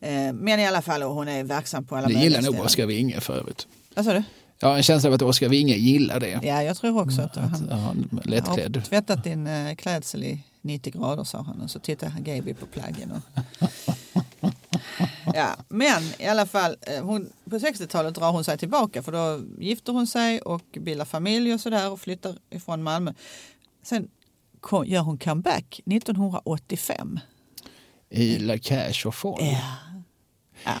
Eh, men i alla fall, och hon är verksam på alla det möjliga gillar nog ställen. Oskar Winge för övrigt. Vad sa du? Jag har en känsla av att Oskar Winge gillar det. Ja, jag tror också att, Att han han är har lättklädd. tvättat din eh, klädsel i 90 grader sa han och så tittade han Gaby på plaggen. Och... ja, men i alla fall, eh, hon, på 60-talet drar hon sig tillbaka för då gifter hon sig och bildar familj och sådär och flyttar ifrån Malmö. Sen kom, gör hon comeback 1985. I La Cash och Folk. Ja. Ja.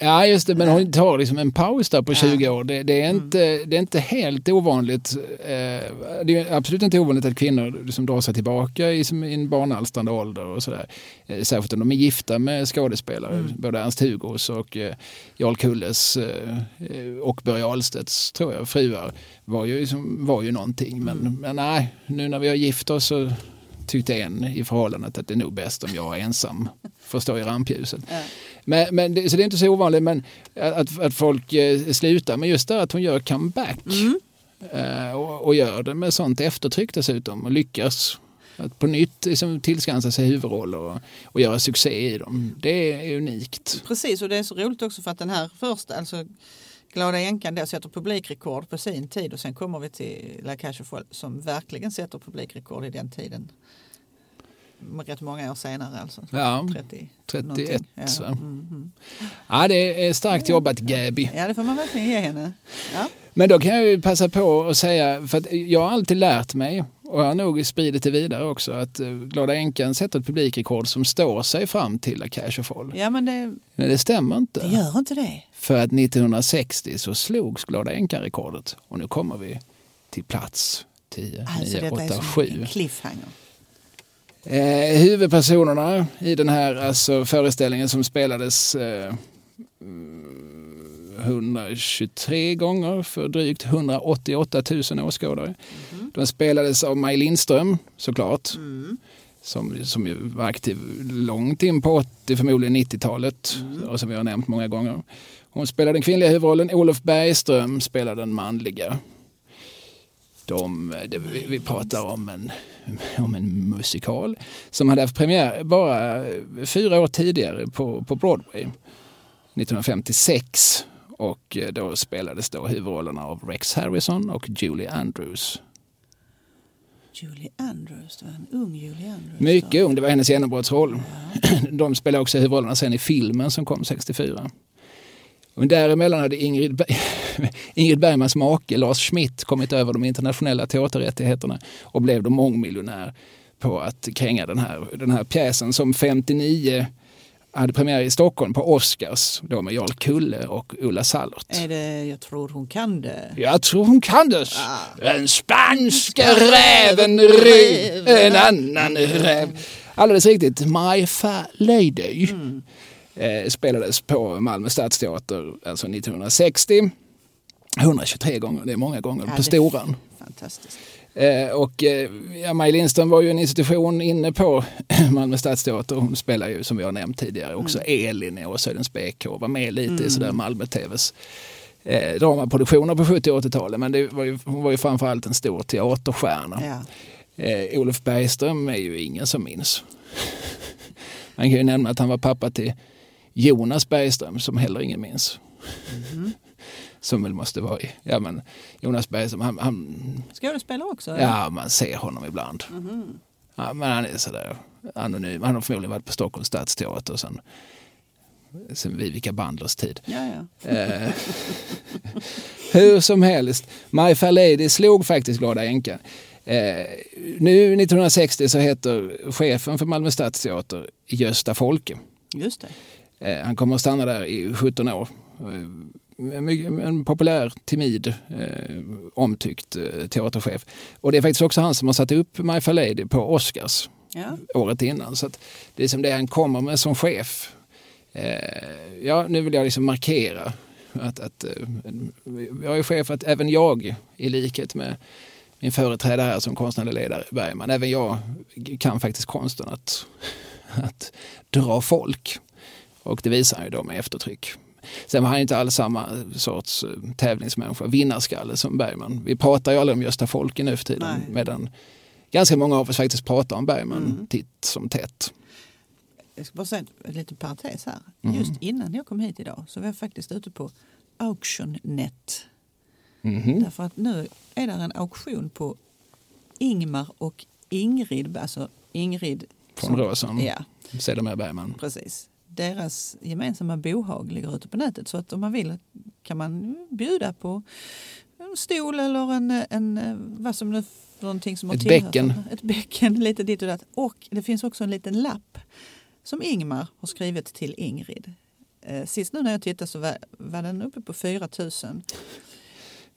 Ja just det, men hon tar liksom en paus där på Ja. Mm. 20 år. Det, det, är, inte, det är inte helt ovanligt. Eh, det är absolut inte ovanligt att kvinnor liksom drar sig tillbaka i, som, i en barnalstrande ålder och sådär. Eh, särskilt om de är gifta med skådespelare. Mm. Både Ernst Hugos och eh, Jarl Kulles eh, och Börje Ahlstedts tror jag, fruar var ju, liksom, var ju någonting. Men, Mm. men nej, nu när vi har gift oss så tyckte en i förhållandet att det är nog bäst om jag är ensam får stå i rampljuset. Men, men det, så det är inte så ovanligt men att, att folk eh, slutar. Men just det att hon gör comeback Mm. eh, och, och gör det med sånt eftertryck dessutom och lyckas. Att på nytt liksom, tillskansa sig huvudroller och, och göra succé i dem. Det är unikt. Precis, och det är så roligt också för att den här första, alltså Glada änkan då sätter publikrekord på sin tid och sen kommer vi till La Folles som verkligen sätter publikrekord i den tiden. Rätt många år senare alltså. Ja, 30, 31 någonting. ja. Mm, mm. Ja, det är starkt jobbat Gaby. ja, det får man verkligen ge henne. Ja. Men då kan jag ju passa på att säga, för att jag har alltid lärt mig och jag har nog spridit det vidare också, att eh, Glada änkan sätter ett publikrekord som står sig fram till La Cash of Fall. ja, men det, Men det stämmer inte. det gör inte det. För att 1960 så slogs Glada änkan-rekordet och nu kommer vi till plats 10, Alltså 9, detta är 8, som 7. en cliffhanger. Eh, huvudpersonerna i den här alltså, föreställningen som spelades eh, mm, 123 gånger för drygt 188 000 åskådare. De spelades av Maj Lindström såklart. Som, som ju var aktiv långt in på 80, förmodligen 90-talet och som vi har nämnt många gånger. Hon spelade den kvinnliga huvudrollen, Olof Bergström spelade den manliga. De, det, vi, vi pratar om en, om en musikal som hade haft premiär bara fyra år tidigare på, på Broadway, 1956. Och eh, då spelades då huvudrollerna av Rex Harrison och Julie Andrews. Julie Andrews, det var en ung Julie Andrews. Mycket ung, det var hennes genombrottsroll. De spelade också huvudrollerna sen i filmen som kom 64. Och däremellan hade Ingrid, Ber- Ingrid Bergmans make Lars Schmidt kommit över de internationella teaterrättigheterna och blev då mångmiljonär på att kränga den här, den här pjäsen som 59 hade premiär i Stockholm på Oscars då med Jarl Kulle och Ulla Sallert. Är det Jag tror hon kan det? Jag tror hon kan det. Ah. Den spanska räven rev en annan räv. Alldeles riktigt. My Fair Lady eh, spelades på Malmö stadsteater alltså 1960. 123 gånger, det är många gånger Ja, på Storan. Fantastiskt. Eh, och eh, ja, Maj Lindström var ju en institution inne på Malmö stadsteater. Hon spelar ju som vi har nämnt tidigare också Elin i Åshöjdens BK. Var med lite i sådär Malmö-TVs eh, dramaproduktioner på 70 och 80-talet. Men det var ju, hon var ju framförallt en stor teaterstjärna. Ja. Eh, Olof Bergström är ju ingen som minns. Man kan ju nämna att han var pappa till Jonas Bergström som heller ingen minns. Som väl måste vara i, ja men Jonas Bergström, han, han Skådespelare också? Ja, man ser honom ibland. Ja, men han är sådär anonym. Han har förmodligen varit på Stockholms stadsteater sen, sen Vivica Bandlers tid. Ja, ja. Eh, hur som helst, My Fair Lady slog faktiskt Glada änkan. Eh, nu 1960 så heter chefen för Malmö stadsteater Gösta Folke. Just det. Eh, han kommer att stanna där i 17 år. Eh, en populär, timid, eh, omtyckt teaterchef. Och det är faktiskt också han som har satt upp My Fair Lady på Oscars Ja. året innan. Så det är som det han kommer med som chef. Ja, nu vill jag liksom markera att, att jag är chef att även jag, i likhet med min företrädare här som konstnärlig ledare, Bergman, även jag kan faktiskt konsten att, att dra folk. Och det visar han ju då med eftertryck. Sen var han inte alls samma sorts eh, tävlingsmänniska, vinnarskalle som Bergman. Vi pratar ju aldrig om Gösta Folke nu för tiden Nej. medan ganska många av oss faktiskt pratar om Bergman Mm. titt som tätt. Jag ska bara säga en liten parentes här. Mm. Just innan jag kom hit idag så var jag faktiskt ute på Auctionnet. Mhm. Därför att nu är det en auktion på Ingmar och Ingrid, alltså Ingrid Från Råsam, Ja, sedermera Bergman. precis. Deras gemensamma bohag ligger ute på nätet så att om man vill kan man bjuda på en stol eller en, en vad som nu någonting som har Ett bäcken. Ett bäcken, lite ditt och datt. Och det finns också en liten lapp som Ingmar har skrivit till Ingrid. Eh, Sist nu när jag tittade så var, var den uppe på 4 000.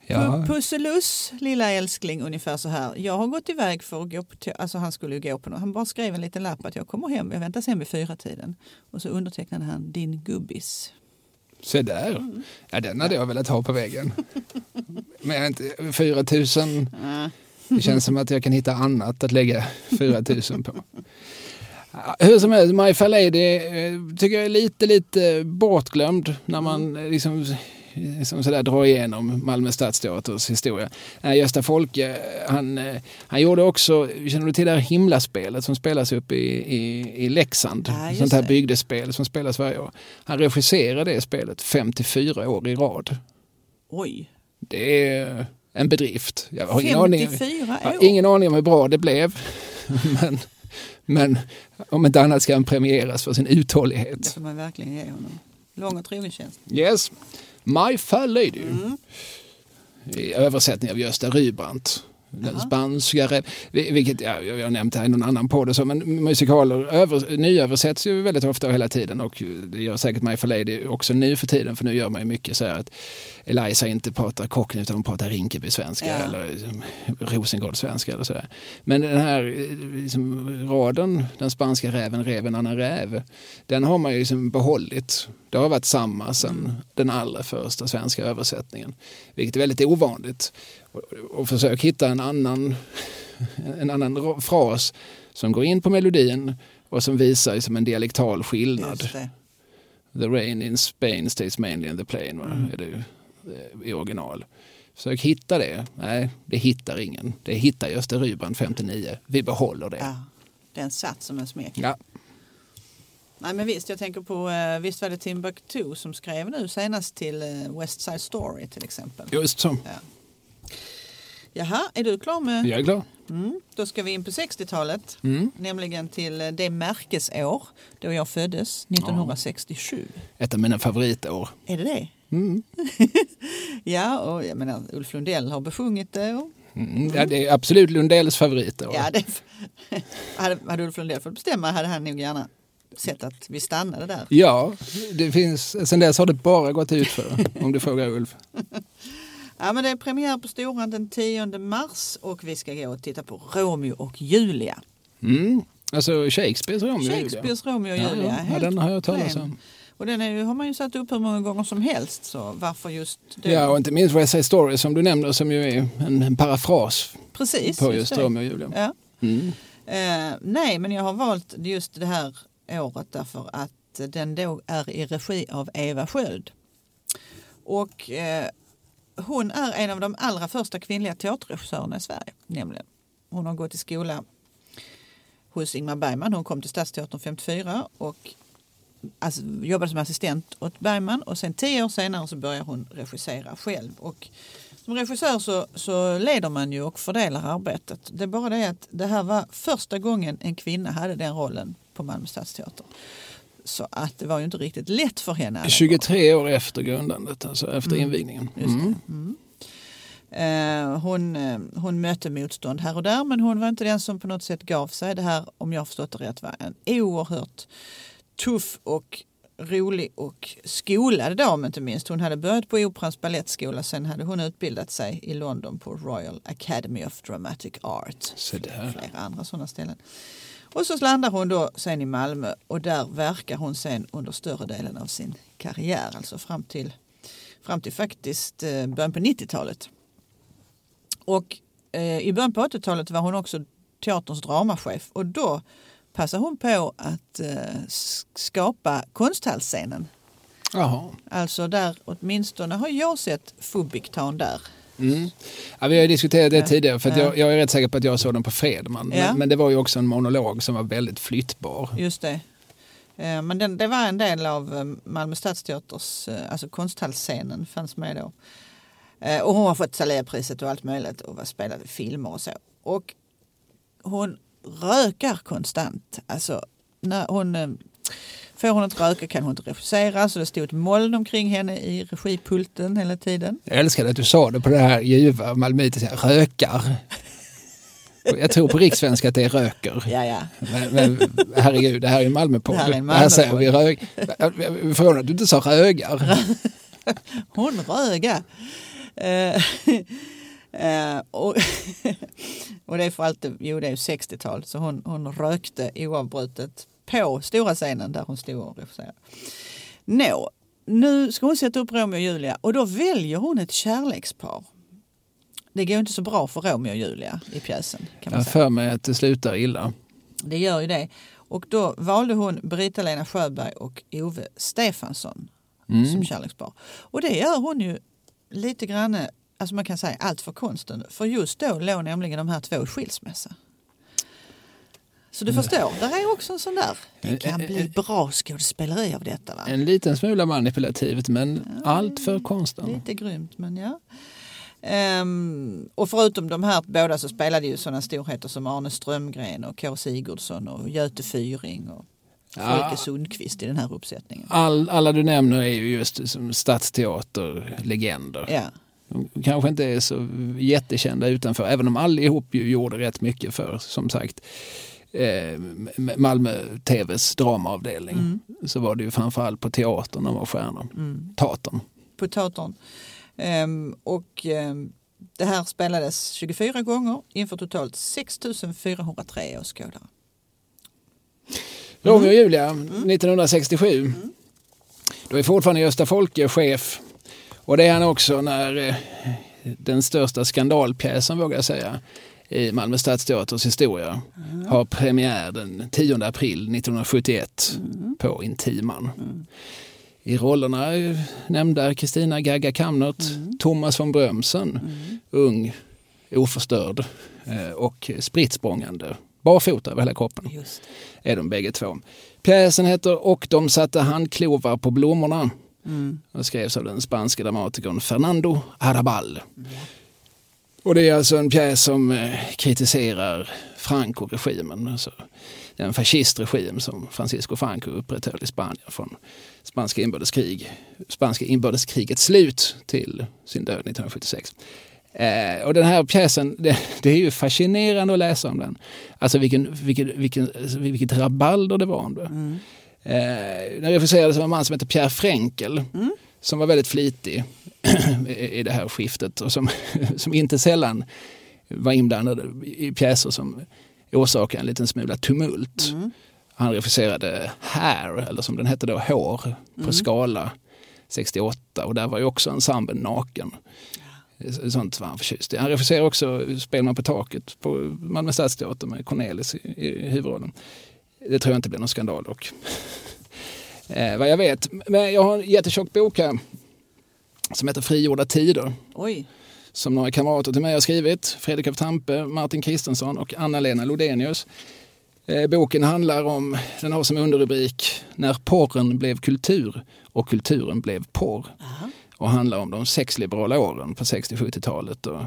Ja, Pusseluss, lilla älskling, ungefär så här. Jag har gått iväg för att gå på, alltså han skulle ju gå på något. Han bara skrev en liten lapp att jag kommer hem, jag väntas hem vid fyra tiden. Och så undertecknade han din gubbis. se där. Mm. Ja, den hade jag velat ha på väggen. Men jag inte, 4 000, det känns som att jag kan hitta annat att lägga 4 000 på. Hur som helst, My Fair Lady eh, tycker jag är lite, lite bortglömd när man eh, liksom, liksom sådär drar igenom Malmö Stadsteaters historia. Eh, Gösta Folke, han, eh, han gjorde också, känner du till det här himlaspelet som spelas upp i, i, i Leksand? Ja, Sånt här det. bygdespel som spelas varje år. Han regisserade det spelet 54 år i rad. Oj, Det är en bedrift. Jag har ingen aning. 54 Jag har år. ingen aning om hur bra det blev. Men, men om inte annat ska han premieras för sin Det uthållighet. får man verkligen ge honom. Lång och trogen tjänst. Yes. My Fair Lady. Mm. I översättning av Gösta Rybrandt. Den spanska, re- vil- vilket ja, jag har nämnt här i någon annan podd, så, men musikaler över, nyöversätts ju väldigt ofta och hela tiden och det gör säkert My Fair Lady också nu för tiden för nu gör man ju mycket så här att Eliza inte pratar Cockney utan hon pratar Rinkeby-svenska Ja. eller liksom, Rosengård-svenska eller sådär. Men den här liksom, raden, den spanska räven, räven, annan räv, den har man ju liksom behållit. Det har varit samma sedan den allra första svenska översättningen, vilket är väldigt ovanligt. Och, och försök hitta en annan, en annan ra- fras som går in på melodin och som visar som en dialektal skillnad. The rain in Spain stays mainly in the plain? Mm. är det eh, i original. Försök hitta det. Nej, det hittar ingen. Det hittar Gösta Rybrandt 59. Vi behåller det. Ja, den satt som en smek. Ja. Nej men visst, jag tänker på, eh, visst var det Timbuktu som skrev nu senast till eh, West Side Story till exempel. Just så. Jaha, är du klar med? Jag är klar. Mm, då ska vi in på 60-talet, Mm. nämligen till eh, det märkesår då jag föddes, 1967. Ett av mina favoritår. Är det det? Mm. Ja, och jag menar Ulf Lundell har besjungit det. Och, Mm. Ja, det är absolut Lundells favoritår. ja, det hade, hade Ulf Lundell fått bestämma hade han nog gärna sett att vi stannade där. Ja, det finns, sen dess har det bara gått ut för om du frågar Ulf. Ja, men det är premiär på Storan den 10 mars och vi ska gå och titta på Romeo och Julia. Mm. Alltså Shakespeares Romeo och Julia. Shakespeares Romeo och Ja, Julia. ja, ja, helt den har jag hört talas om. Och den är har man ju satt upp hur många gånger som helst så varför just då? Ja, och inte minst West Side Story som du nämner som ju är en, en parafras Precis. på just det. Romeo och Julia. Ja. Mm. Eh, nej, men jag har valt just det här året därför att den då är i regi av Eva Sköld. Och eh, hon är en av de allra första kvinnliga teaterregissörerna i Sverige. Nämligen. Hon har gått i skola hos Ingmar Bergman. Hon kom till Stadsteatern 54 och alltså, jobbade som assistent åt Bergman och sen tio år senare så börjar hon regissera själv. Och som regissör så, så leder man ju och fördelar arbetet. Det är bara det att det här var första gången en kvinna hade den rollen på Malmö Stadsteater. Så att det var ju inte riktigt lätt för henne. alla gånger. 23 år efter grundandet, alltså efter Mm. invigningen. Mm. Mm. Eh, hon, eh, hon mötte motstånd här och där men hon var inte den som på något sätt gav sig. Det här, om jag förstått det rätt, var en oerhört tuff och rolig och skolad dam inte minst. Hon hade börjat på Operans balettskola sen hade hon utbildat sig i London på Royal Academy of Dramatic Art. Så där. Flera andra sådana ställen. Och så landar hon då sen i Malmö och där verkar hon sen under större delen av sin karriär, alltså fram till, fram till faktiskt eh, början på 90-talet. Och eh, i början på 80-talet var hon också teaterns dramachef och då passade hon på att eh, skapa konsthallsscenen. Jaha. Alltså där åtminstone har jag sett Fubiktan där. Mm. Ja, vi har ju diskuterat det tidigare för jag, jag är rätt säker på att jag såg den på Fredman. Men, men det var ju också en monolog som var väldigt flyttbar. Just det. Eh, Men den, det var en del av eh, Malmö stadsteaters, eh, alltså konsthallsscenen fanns med då. Och hon har fått Thaliapriset och allt möjligt och var spelad i filmer och så. Och hon rökar konstant. Alltså när hon Får hon inte röka kan hon inte regissera så det stod ett moln omkring henne i regipulten hela tiden. Jag älskade att du sa det på det här ljuva malmöitiska, rökar. Jag tror på rikssvenska att det är röker. Ja, ja. Men, men herregud, det här är en Malmöpodd. Det här säger vi rög. Är förvånade att du inte sa rögar. Hon röga. Eh, eh, och, och det är för allt, jo det är ju 60-tal, så hon, hon rökte oavbrutet på stora scenen där hon stod och regisserade. Nå, nu ska hon sätta upp Romeo och Julia och då väljer hon ett kärlekspar. Det går inte så bra för Romeo och Julia i pjäsen. Kan Jag man har säga. för mig att det slutar illa. Det gör ju det. Och då valde hon Brita-Lena Sjöberg och Ove Stefansson Mm. som kärlekspar. Och det gör hon ju lite grann, alltså man kan säga allt för konsten. För just då låg nämligen de här två i skilsmässa. Så du förstår, där är också en sån där. Det kan bli bra skådespeleri av detta. Va? En liten smula manipulativt men allt för konsten. Lite grymt men ja. Ehm, och förutom de här båda så spelade ju sådana storheter som Arne Strömgren och K Sigurdsson och Göte Fyring och Ja. Folke Sundqvist i den här uppsättningen. All, alla du nämner är ju just som stadsteaterlegender. Ja, De kanske inte är så jättekända utanför, även om allihop ju gjorde rätt mycket för, som sagt, eh, Malmö TVs dramaavdelning. Mm. Så var det ju framförallt på teatern de var stjärnor. mm. Teatern. på teatern. Ehm, och ehm, det här spelades 24 gånger inför totalt 6 403 åskådare. Romeo och Julia 1967. Då är fortfarande Gösta Folke chef. Och det är han också när eh, den största skandalpjäsen, vågar jag säga, i Malmö Stadsteaters historia har premiär den 10 april 1971 på Intiman. I rollerna nämnda Kristina Gagga Kamnert, Thomas von Brömsen, ung, oförstörd eh, och spritt språngande, barfota över hela kroppen. Är de bägge två. Pjäsen heter Och de satte handklovar på blommorna. Och skrevs av den spanske dramatikern Fernando Arrabal. Och det är alltså en pjäs som eh, kritiserar Franco-regimen, alltså den fascistregim som Francisco Franco upprätthöll i Spanien från spanska inbördeskrig, spanska inbördeskrigets slut till sin död 1976. Eh, och den här pjäsen, det, det är ju fascinerande att läsa om den. Alltså vilken, vilken, vilken, vilket rabalder det var om det. Eh, den regisserades av en man som heter Pierre Frenkel som var väldigt flitig i det här skiftet och som, som inte sällan var inblandad i pjäser som orsakade en liten smula tumult. Han regisserade Hair, eller som den hette då, Hår, på Skala 68 och där var ju också ensemblen naken. Sånt var han förtjust i. Han regisserade också Spelman på taket på Malmö Stadsteater med Cornelis i, i huvudrollen. Det tror jag inte blir någon skandal dock. eh, vad jag vet. Men jag har en jättetjock bok här som heter Frigjorda tider Oj, som några kamrater till mig har skrivit. Fredrik af Tampe, Martin Kristensson och Anna-Lena Lodenius. Eh, boken handlar om, den har som underrubrik När porren blev kultur och kulturen blev porr. Och handlar om de sexliberala åren på 60-70-talet. Och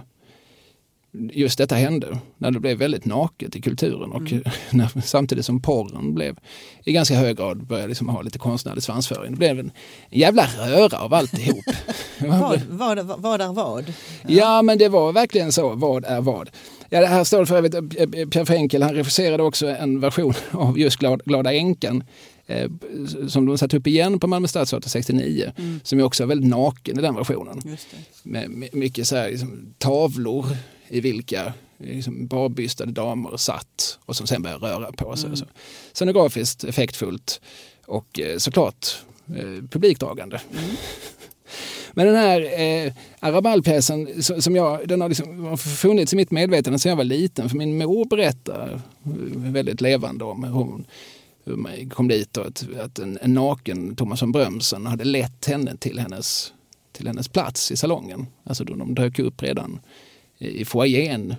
just detta hände när det blev väldigt naket i kulturen och när, samtidigt som porren blev i ganska hög grad började liksom ha lite konstnärlig svansföring. Det blev en jävla röra av alltihop. vad, vad, vad, är vad? Ja, men det var verkligen så. Vad är vad? Ja, det här står för övrigt, eh, Pierre Frenkel, han regisserade också en version av just Glad, Glada änkan eh, som de satte upp igen på Malmö Stadsteater 69, som är också väldigt naken i den versionen. Med mycket så här, liksom, tavlor i vilka liksom, barbystade damer satt och som sen började röra på sig. Så. Scenografiskt effektfullt och eh, såklart eh, publikdragande. Men den här eh, Arabal-pjäsen som som jag, den har, liksom, har funnits i mitt medvetande sedan jag var liten. För min mor berättar väldigt levande om hur hon hur man kom dit och att, att en, en naken Thomas von Brömsen hade lett henne till hennes, till hennes plats i salongen. Alltså då de dök upp redan i foajén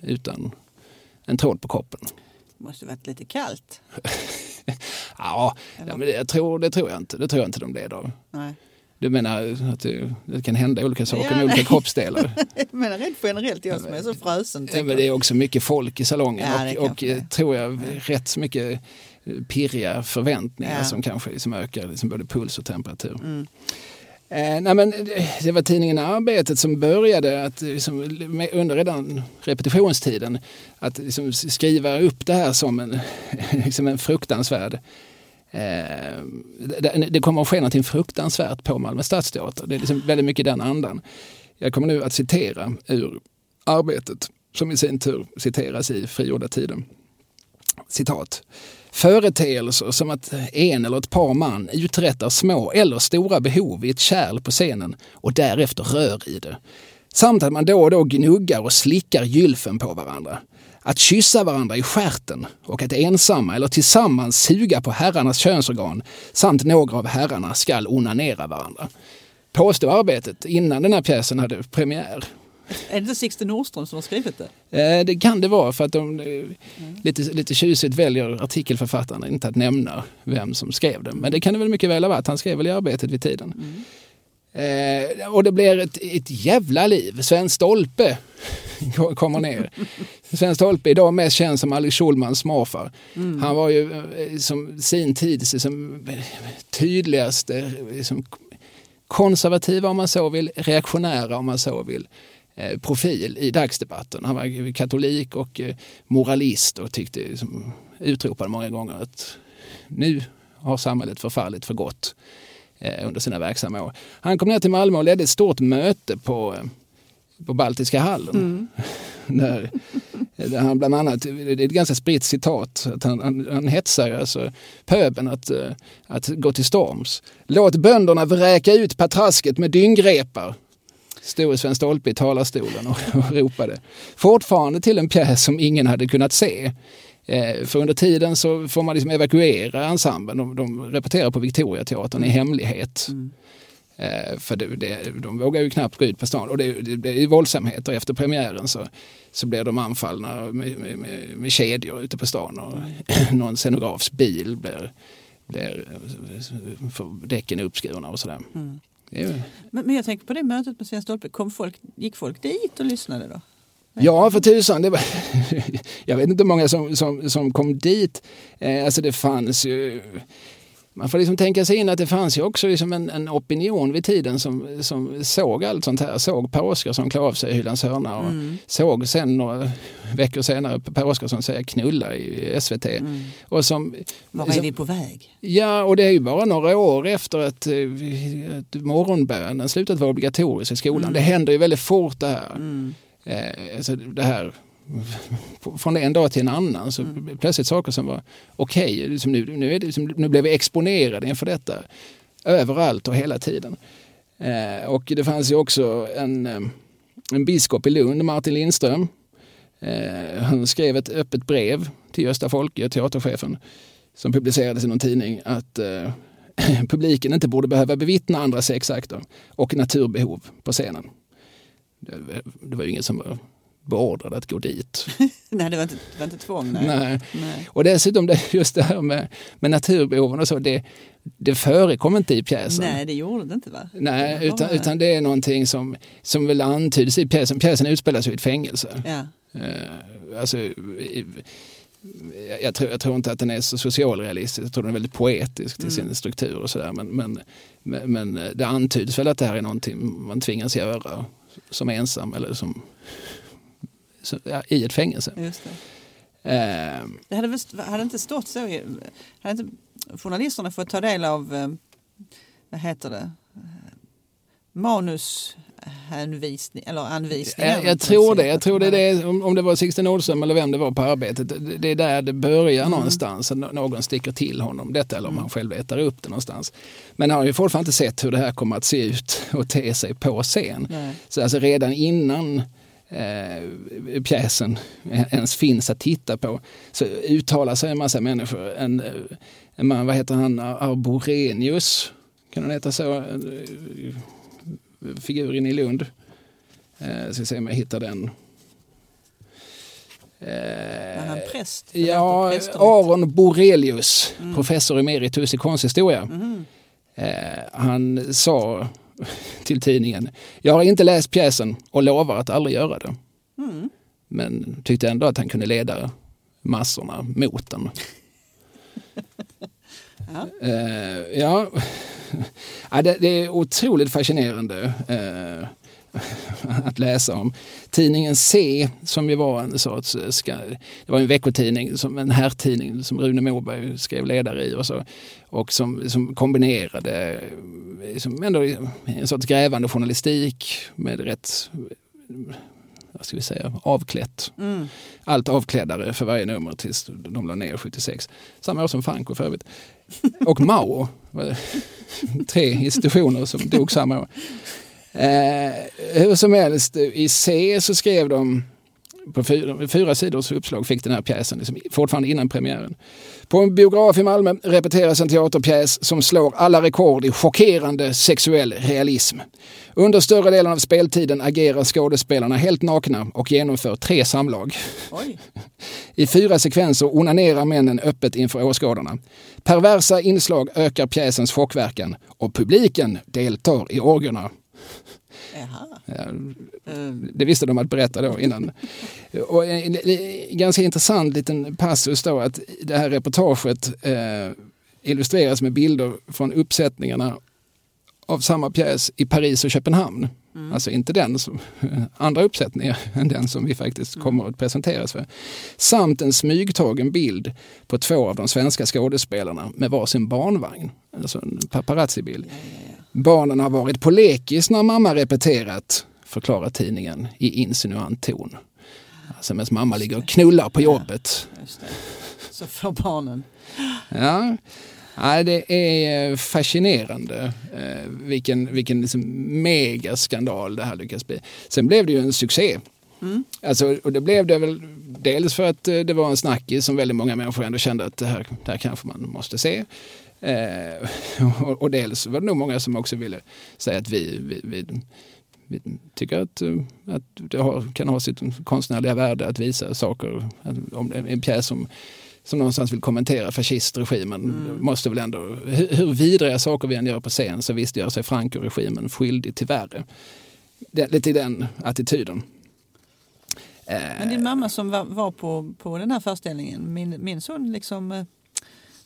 utan en tråd på kroppen. Det måste varit lite kallt. ja, ja, men det, tror, det tror jag inte. Det tror jag inte de led av. Nej. Du menar att det, det kan hända olika saker Ja, med olika kroppsdelar? Menar rent generellt, jag som är så frösen. Ja, men det är också mycket folk i salongen Ja, och, och eh, tror jag rätt så mycket eh, pirriga förväntningar som kanske liksom ökar liksom både puls och temperatur. Mm. Eh, nej men eh, det var tidningen Arbetet som började att, liksom, under redan repetitionstiden att liksom, skriva upp det här som en, liksom en fruktansvärd Eh, det, det kommer att ske något fruktansvärt på Malmö stadsteater. Det är liksom väldigt mycket den andan. Jag kommer nu att citera ur Arbetet som i sin tur citeras i frigjorda tiden. Citat. Företeelser som att en eller ett par man uträttar små eller stora behov i ett kärl på scenen och därefter rör i det. Samt att man då och då gnuggar och slickar gylfen på varandra. Att kyssa varandra i stjärten och att ensamma eller tillsammans suga på herrarnas könsorgan samt några av herrarna skall onanera varandra. Påstod arbetet innan den här pjäsen hade premiär. Är det inte Sixten Nordström som har skrivit det? Eh, Det kan det vara för att de eh, lite, lite tjusigt väljer artikelförfattarna inte att nämna vem som skrev det. Men det kan det väl mycket väl ha varit. Han skrev väl i arbetet vid tiden. Eh, och det blir ett, ett jävla liv. Sven Stolpe kommer ner. Sven Stolpe idag mest känd som Alex Schulmans morfar. Han var ju som sin tids liksom, tydligaste liksom, konservativa om man så vill, reaktionära om man så vill profil i dagsdebatten. Han var katolik och eh, moralist och tyckte, liksom, utropade många gånger att nu har samhället förfallit för gott eh, under sina verksamma år. Han kom ner till Malmö och ledde ett stort möte på, eh, på Baltiska hallen. Där, där han bland annat, det är ett ganska spritt citat, att han, han, han hetsar alltså pöbeln att, eh, att gå till storms. Låt bönderna vräka ut patrasket med dyngrepar. Stod Sven Stolpe i talarstolen och, och ropade. Fortfarande till en pjäs som ingen hade kunnat se. Eh, för under tiden så får man liksom evakuera ensemblen. De, de repeterar på Victoriateatern i hemlighet. Eh, för det, det, de vågar ju knappt gå ut på stan. Och det, det, det är våldsamheter. Efter premiären så, så blir de anfallna med, med, med, med kedjor ute på stan. Och någon scenografs bil blir, blir för däcken uppskurna och sådär. Är ju- Men, men jag tänker på det mötet med Sven Stolpe, kom folk, gick folk dit och lyssnade då? Ja, för tusan. Det var, jag vet inte hur många som, som, som kom dit. Eh, alltså det fanns ju... Man får liksom tänka sig in att det fanns ju också liksom en, en opinion vid tiden som, som såg allt sånt här. Såg Per Oscarsson klä av sig i Hylands hörna och såg sen några veckor senare Per Oscarsson säga knulla i SVT. Och som, Var som- är vi på väg? Ja, och det är ju bara några år efter att, eh, att morgonbönen slutat vara obligatorisk i skolan. Det händer ju väldigt fort det här. Eh, alltså det här från en dag till en annan så plötsligt saker som var okej. liksom nu, nu, liksom, nu blev vi exponerade inför detta överallt och hela tiden. Eh, och det fanns ju också en, eh, en biskop i Lund, Martin Lindström. Eh, han skrev ett öppet brev till Gösta Folke, teaterchefen, som publicerades i någon tidning att eh, publiken inte borde behöva bevittna andra sexakter och naturbehov på scenen. Det, det var ju ingen som var beordrad att gå dit. Nej, det var inte, det var inte tvång. Nej. Nej. Nej. Och dessutom det, just det här med, med naturbehoven och så, det, det förekom inte i pjäsen. Nej, det gjorde det inte va? Nej, Det utan, utan det är någonting som, som väl antyds i pjäsen. Pjäsen utspelas ju i ett fängelse. Ja. Eh, alltså, i, jag, jag, tror, jag tror inte att den är så socialrealistisk, jag tror den är väldigt poetisk till sin struktur och sådär. Men, men, men, det antyds väl att det här är någonting man tvingas göra som ensam eller som, i ett fängelse. Just det. Eh, Det hade, väl, hade inte stått så. Hade inte journalisterna fått ta del av, eh, vad heter det, Eh, manushänvisning eller anvisningar? Jag, jag tror det. Jag tror det det, om, om det var Sixten Nordström eller vem det var på arbetet. Det, det är där det börjar någonstans. Att nå- någon sticker till honom detta eller om han själv letar upp det någonstans. Men han har ju fortfarande inte sett hur det här kommer att se ut och te sig på scen. Nej. Så alltså redan innan eh, pjäsen ens finns att titta på så uttalar sig en massa människor. En, eh, en man, vad heter han, Arborenius, kan han heta så? Eh, Figuren i Lund. Eh, ska se om jag hittar den. Var han präst? Ja, Aron Borelius, mm. professor emeritus i konsthistoria. Mm. Eh, han sa till tidningen, jag har inte läst pjäsen och lovar att aldrig göra det. Mm. Men tyckte ändå att han kunde leda massorna mot den. ja. Eh, ja. ja det, det, är otroligt fascinerande. Eh, att läsa om. Tidningen C, som ju var en sorts, eh, ska, det var en veckotidning, som en herrtidning som Rune Moberg skrev ledare i och så. Och som, som kombinerade eh, som ändå en sorts grävande journalistik med rätt vad ska vi säga, avklätt. Mm. Allt avkläddare för varje nummer tills de la ner 76. Samma år som Franco för övrigt. Och Mao. Tre institutioner som dog samma år. Eh, hur som helst, i C så skrev de på fyra, fyra sidors uppslag fick den här pjäsen, liksom, fortfarande innan premiären. På en biograf i Malmö repeteras en teaterpjäs som slår alla rekord i chockerande sexuell realism. Under större delen av speltiden agerar skådespelarna helt nakna och genomför tre samlag. Oj. I fyra sekvenser onanerar männen öppet inför åskådarna. Perversa inslag ökar pjäsens chockverkan och publiken deltar i orgierna. Ja, det visste de att berätta då innan. Och en, en ganska intressant liten passus då att det här reportaget eh, illustreras med bilder från uppsättningarna av samma pjäs i Paris och Köpenhamn. Mm. Alltså inte den som, andra uppsättningar än den som vi faktiskt mm. kommer att presenteras för. Samt en smygtagen bild på två av de svenska skådespelarna med varsin barnvagn. Alltså en paparazzi-bild. Ja, ja, ja. Barnen har varit på lekis när mamma repeterat, förklarar tidningen i insinuant ton. Alltså medan mamma ligger och knullar på jobbet. Så får barnen. Ja. Ja, det är fascinerande eh, vilken, vilken liksom megaskandal det här lyckas bli. Sen blev det ju en succé. Mm. Alltså, och det blev det väl dels för att eh, det var en snackis som väldigt många människor ändå kände att det här, det här kanske man måste se. Eh, och, och, dels var det nog många som också ville säga att vi, vi, vi, vi tycker att, eh, att det har, kan ha sitt konstnärliga värde att visa saker. Om en pjäs som, som någonstans vill kommentera fascistregimen mm. måste väl ändå, hur, hur vidriga saker vi än gör på scen så visst gör sig Franco-regimen skyldig till värre. Det, lite i den attityden. Men din mamma som var, var på, på den här föreställningen, min, minns hon liksom eh,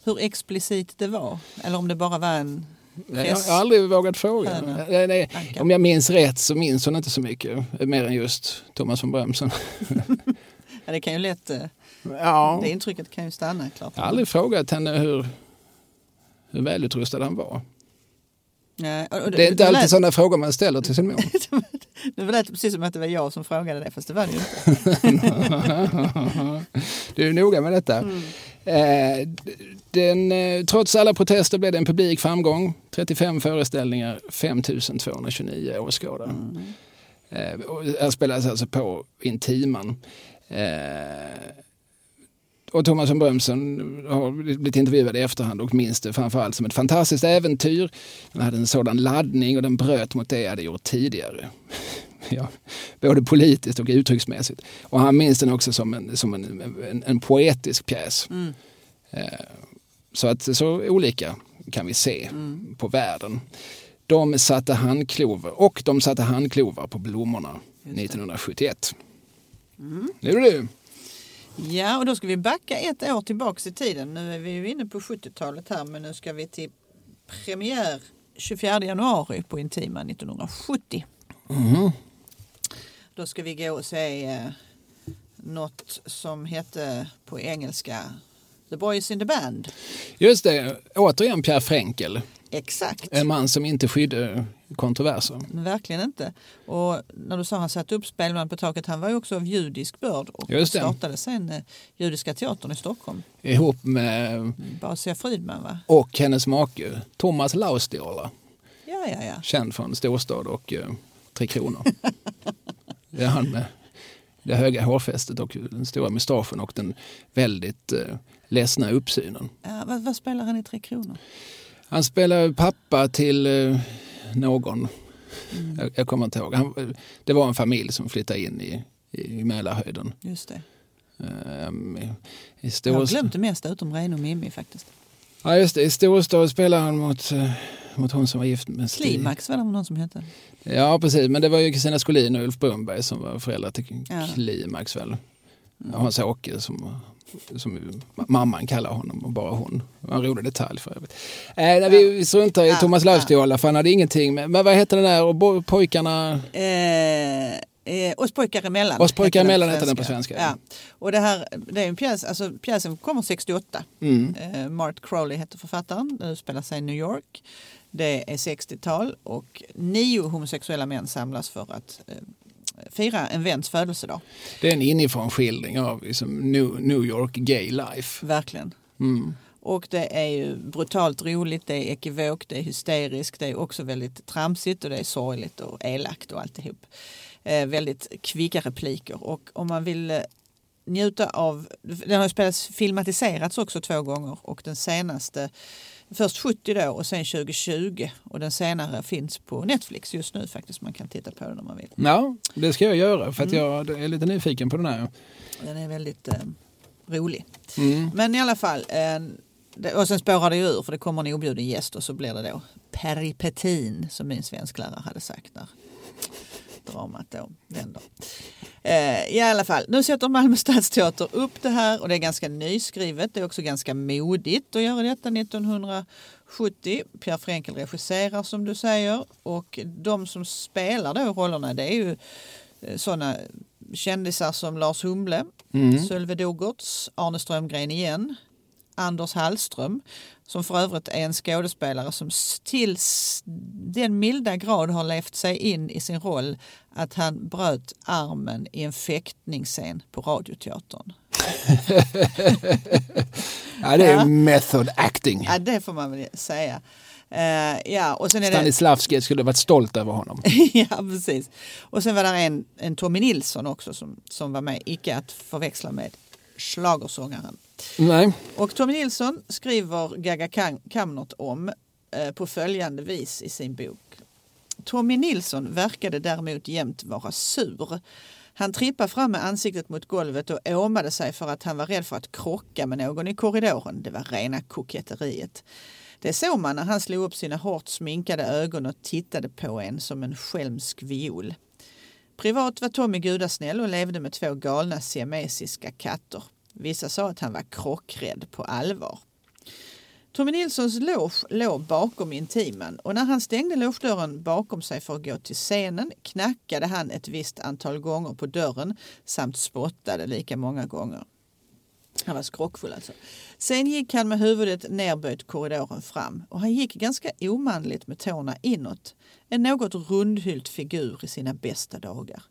hur explicit det var? Eller om det bara var en Nej, jag har aldrig vågat fråga. Nej, nej. Om jag minns rätt så minns hon inte så mycket, mer än just Thomas von Brömsen. ja, det kan ju lätt, eh, ja. det intrycket kan ju stanna. Klart. Jag har aldrig frågat henne hur, hur välutrustad han var. Nej, det är inte alltid lät... sådana frågor man ställer till sin mor. det lät precis som att det var jag som frågade det, fast det var det ju inte. du är noga med detta. Mm. Eh, den, eh, trots alla protester blev det en publik framgång. 35 föreställningar, 5229 åskådare. Mm. Eh, här spelades alltså på Intiman. Och Thomas von Brömsen har blivit intervjuad i efterhand och minns det framförallt som ett fantastiskt äventyr. Den hade en sådan laddning och den bröt mot det jag hade gjort tidigare. Ja, både politiskt och uttrycksmässigt. Och han minns den också som en, som en, en, en poetisk pjäs. Mm. Eh, så att så olika kan vi se mm. på världen. De satte handklovar och de satte handklovar på blommorna 1971. Mm. Nu är det du. Ja, och då ska vi backa ett år tillbaks i tiden. Nu är vi ju inne på 70-talet här, men nu ska vi till premiär 24 januari på Intima 1970. Mm. Då ska vi gå och se eh, något som hette på engelska The Boys in the Band. Just det, återigen Pierre Frenkel. Exakt. En man som inte skydde kontroverser. Verkligen inte. Och när du sa han satte upp Spelman på taket, han var ju också av judisk börd och Just det. startade sen eh, Judiska teatern i Stockholm. Ihop med Basia Fridman va? Och hennes make Thomas Laustiola. Ja, ja, ja. Känd från Storstad och uh, Tre Kronor. det är han med det höga hårfästet och den stora mustaschen och den väldigt eh, ledsna uppsynen. Ja, vad, vad spelar han i Tre Kronor? Han spelar pappa till eh, någon. Mm. Jag, jag, kommer inte ihåg. Han, det var en familj som flyttade in i, i Mälarhöjden. Just det. Um, i, i stor... Jag har glömt det mesta utom Reine och Mimmi faktiskt. Ja just det, i storstad spelar han mot, uh, mot hon som var gift med Stig. Klimax var det någon som hette. Ja precis, men det var ju Kristina Skolin och Ulf Brunnberg som var föräldrar till ja. Klimax väl. Mm. Hans-Åke som som mamman kallar honom och bara hon. En rolig detalj för övrigt. Eh, vi struntar i ja, Thomas Löfstiola för han hade ingenting men vad heter den där och pojkarna? Eh, eh, oss pojkar emellan. Oss pojkar emellan heter den på svenska. Ja. Och det här, det är en pjäs, alltså pjäsen kommer 68. Mm. Eh, Mart Crowley heter författaren, den utspelar sig i New York. Det är 60-tal och nio homosexuella män samlas för att eh, fira en väns födelsedag. Det är en inifrån skildring av liksom New York gay life. Verkligen. Mm. Och det är ju brutalt roligt, det är ekivokt, det är hysteriskt, det är också väldigt tramsigt och det är sorgligt och elakt och alltihop. Eh, väldigt kvicka repliker och om man vill eh, njuta av, den har spelats filmatiserats också två gånger och den senaste Först 70 då och sen 2020 och den senare finns på Netflix just nu faktiskt. Man kan titta på den om man vill. Ja, det ska jag göra för att mm. jag är lite nyfiken på den här. Den är väldigt eh, rolig. Mm. Men i alla fall, eh, och sen spårar det ur för det kommer en objuden gäst och så blir det då peripetin som min svensklärare hade sagt där dramat då vänder. Eh, I alla fall, nu sätter Malmö stadsteater upp det här och det är ganska nyskrivet. Det är också ganska modigt att göra detta 1970. Pierre Frenkel regisserar som du säger och de som spelar då rollerna det är ju eh, sådana kändisar som Lars Humle, mm. Sölve Dogertz, Arne Strömgren igen, Anders Hallström som för övrigt är en skådespelare som till den milda grad har levt sig in i sin roll att han bröt armen i en fäktningsscen på Radioteatern. ja, det är ja. method acting. Ja, det får man väl säga. Uh, ja, och sen är Stanislavski det... skulle varit stolt över honom. ja, precis. Och sen var det en, en Tommy Nilsson också som, som var med, icke att förväxla med schlagersångaren. Nej. Och Tommy Nilsson skriver Gaga Kamnert om eh, på följande vis i sin bok. Tommy Nilsson verkade däremot jämt vara sur. Han trippade fram med ansiktet mot golvet och åmade sig för att han var rädd för att krocka med någon i korridoren. Det var rena koketteriet. Det såg man när han slog upp sina hårt sminkade ögon och tittade på en som en skälmsk viol. Privat var Tommy gudasnäll och levde med två galna siamesiska katter. Vissa sa att han var krockrädd på allvar. Tommy Nilssons loge låg bakom intimen och när han stängde logedörren bakom sig för att gå till scenen knackade han ett visst antal gånger på dörren samt spottade lika många gånger. Han var skrockfull alltså. Sen gick han med huvudet nerböjt korridoren fram och han gick ganska omanligt med tårna inåt. En något rundhylt figur i sina bästa dagar.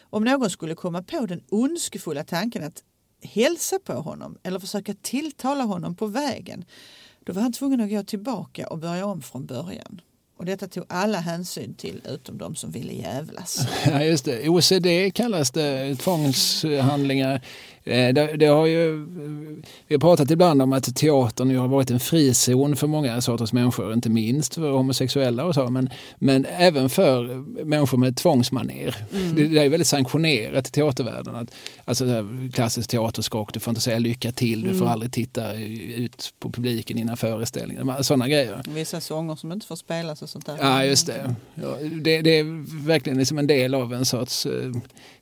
Om någon skulle komma på den ondskefulla tanken att hälsa på honom eller försöka tilltala honom på vägen, då var han tvungen att gå tillbaka och börja om från början. Och detta tog alla hänsyn till utom de som ville jävlas. Ja, just det. OCD kallas det, tvångshandlingar det, det, har ju, vi har pratat ibland om att teatern har varit en frizon för många sorters människor, inte minst för homosexuella och så, men, men även för människor med tvångsmaner. Mm. Det, det, är väldigt sanktionerat i teatervärlden. Att, alltså klassisk teaterskrock, du får inte säga lycka till, du mm. får aldrig titta ut på publiken innan föreställningen. Sådana grejer. Vissa sånger som inte får spelas och sånt där. Ja, just det. Ja, det, det, är verkligen liksom en del av en sorts eh,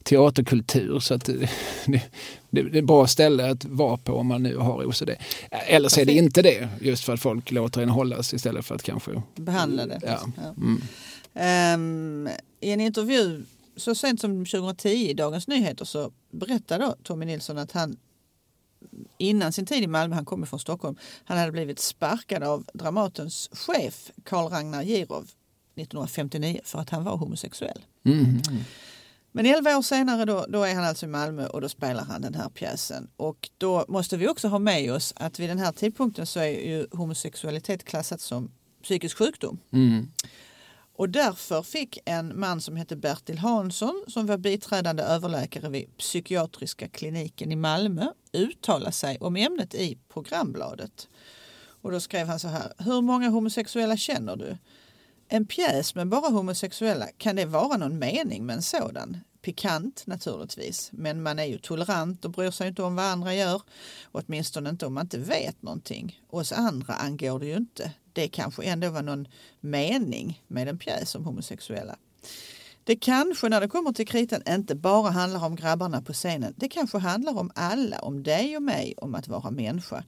teaterkultur. Så att det, det, det är ett bra ställe att vara på om man nu har OCD. Eller så är det inte det, just för att folk låter en hållas istället för att kanske behandla det. Ja. Mm. Um, I en intervju så sent som 2010 i Dagens Nyheter så berättade Tommy Nilsson att han innan sin tid i Malmö, han kommer från Stockholm, han hade blivit sparkad av Dramatens chef Karl Ragnar Girov 1959 för att han var homosexuell. Mm. Men elva år senare då, då är han alltså i Malmö och då spelar han den här pjäsen. Och då måste vi också ha med oss att vid den här tidpunkten så är ju homosexualitet klassat som psykisk sjukdom. Mm. Och därför fick en man som hette Bertil Hansson som var biträdande överläkare vid psykiatriska kliniken i Malmö uttala sig om ämnet i programbladet. Och då skrev han så här. Hur många homosexuella känner du? En pjäs med bara homosexuella, kan det vara någon mening med en sådan? Pikant naturligtvis, men man är ju tolerant och bryr sig inte om vad andra gör. Åtminstone inte om man inte vet någonting. Oss andra angår det ju inte. Det kanske ändå var någon mening med en pjäs om homosexuella. Det kanske när det kommer till kritan inte bara handlar om grabbarna på scenen. Det kanske handlar om alla, om dig och mig, om att vara människa.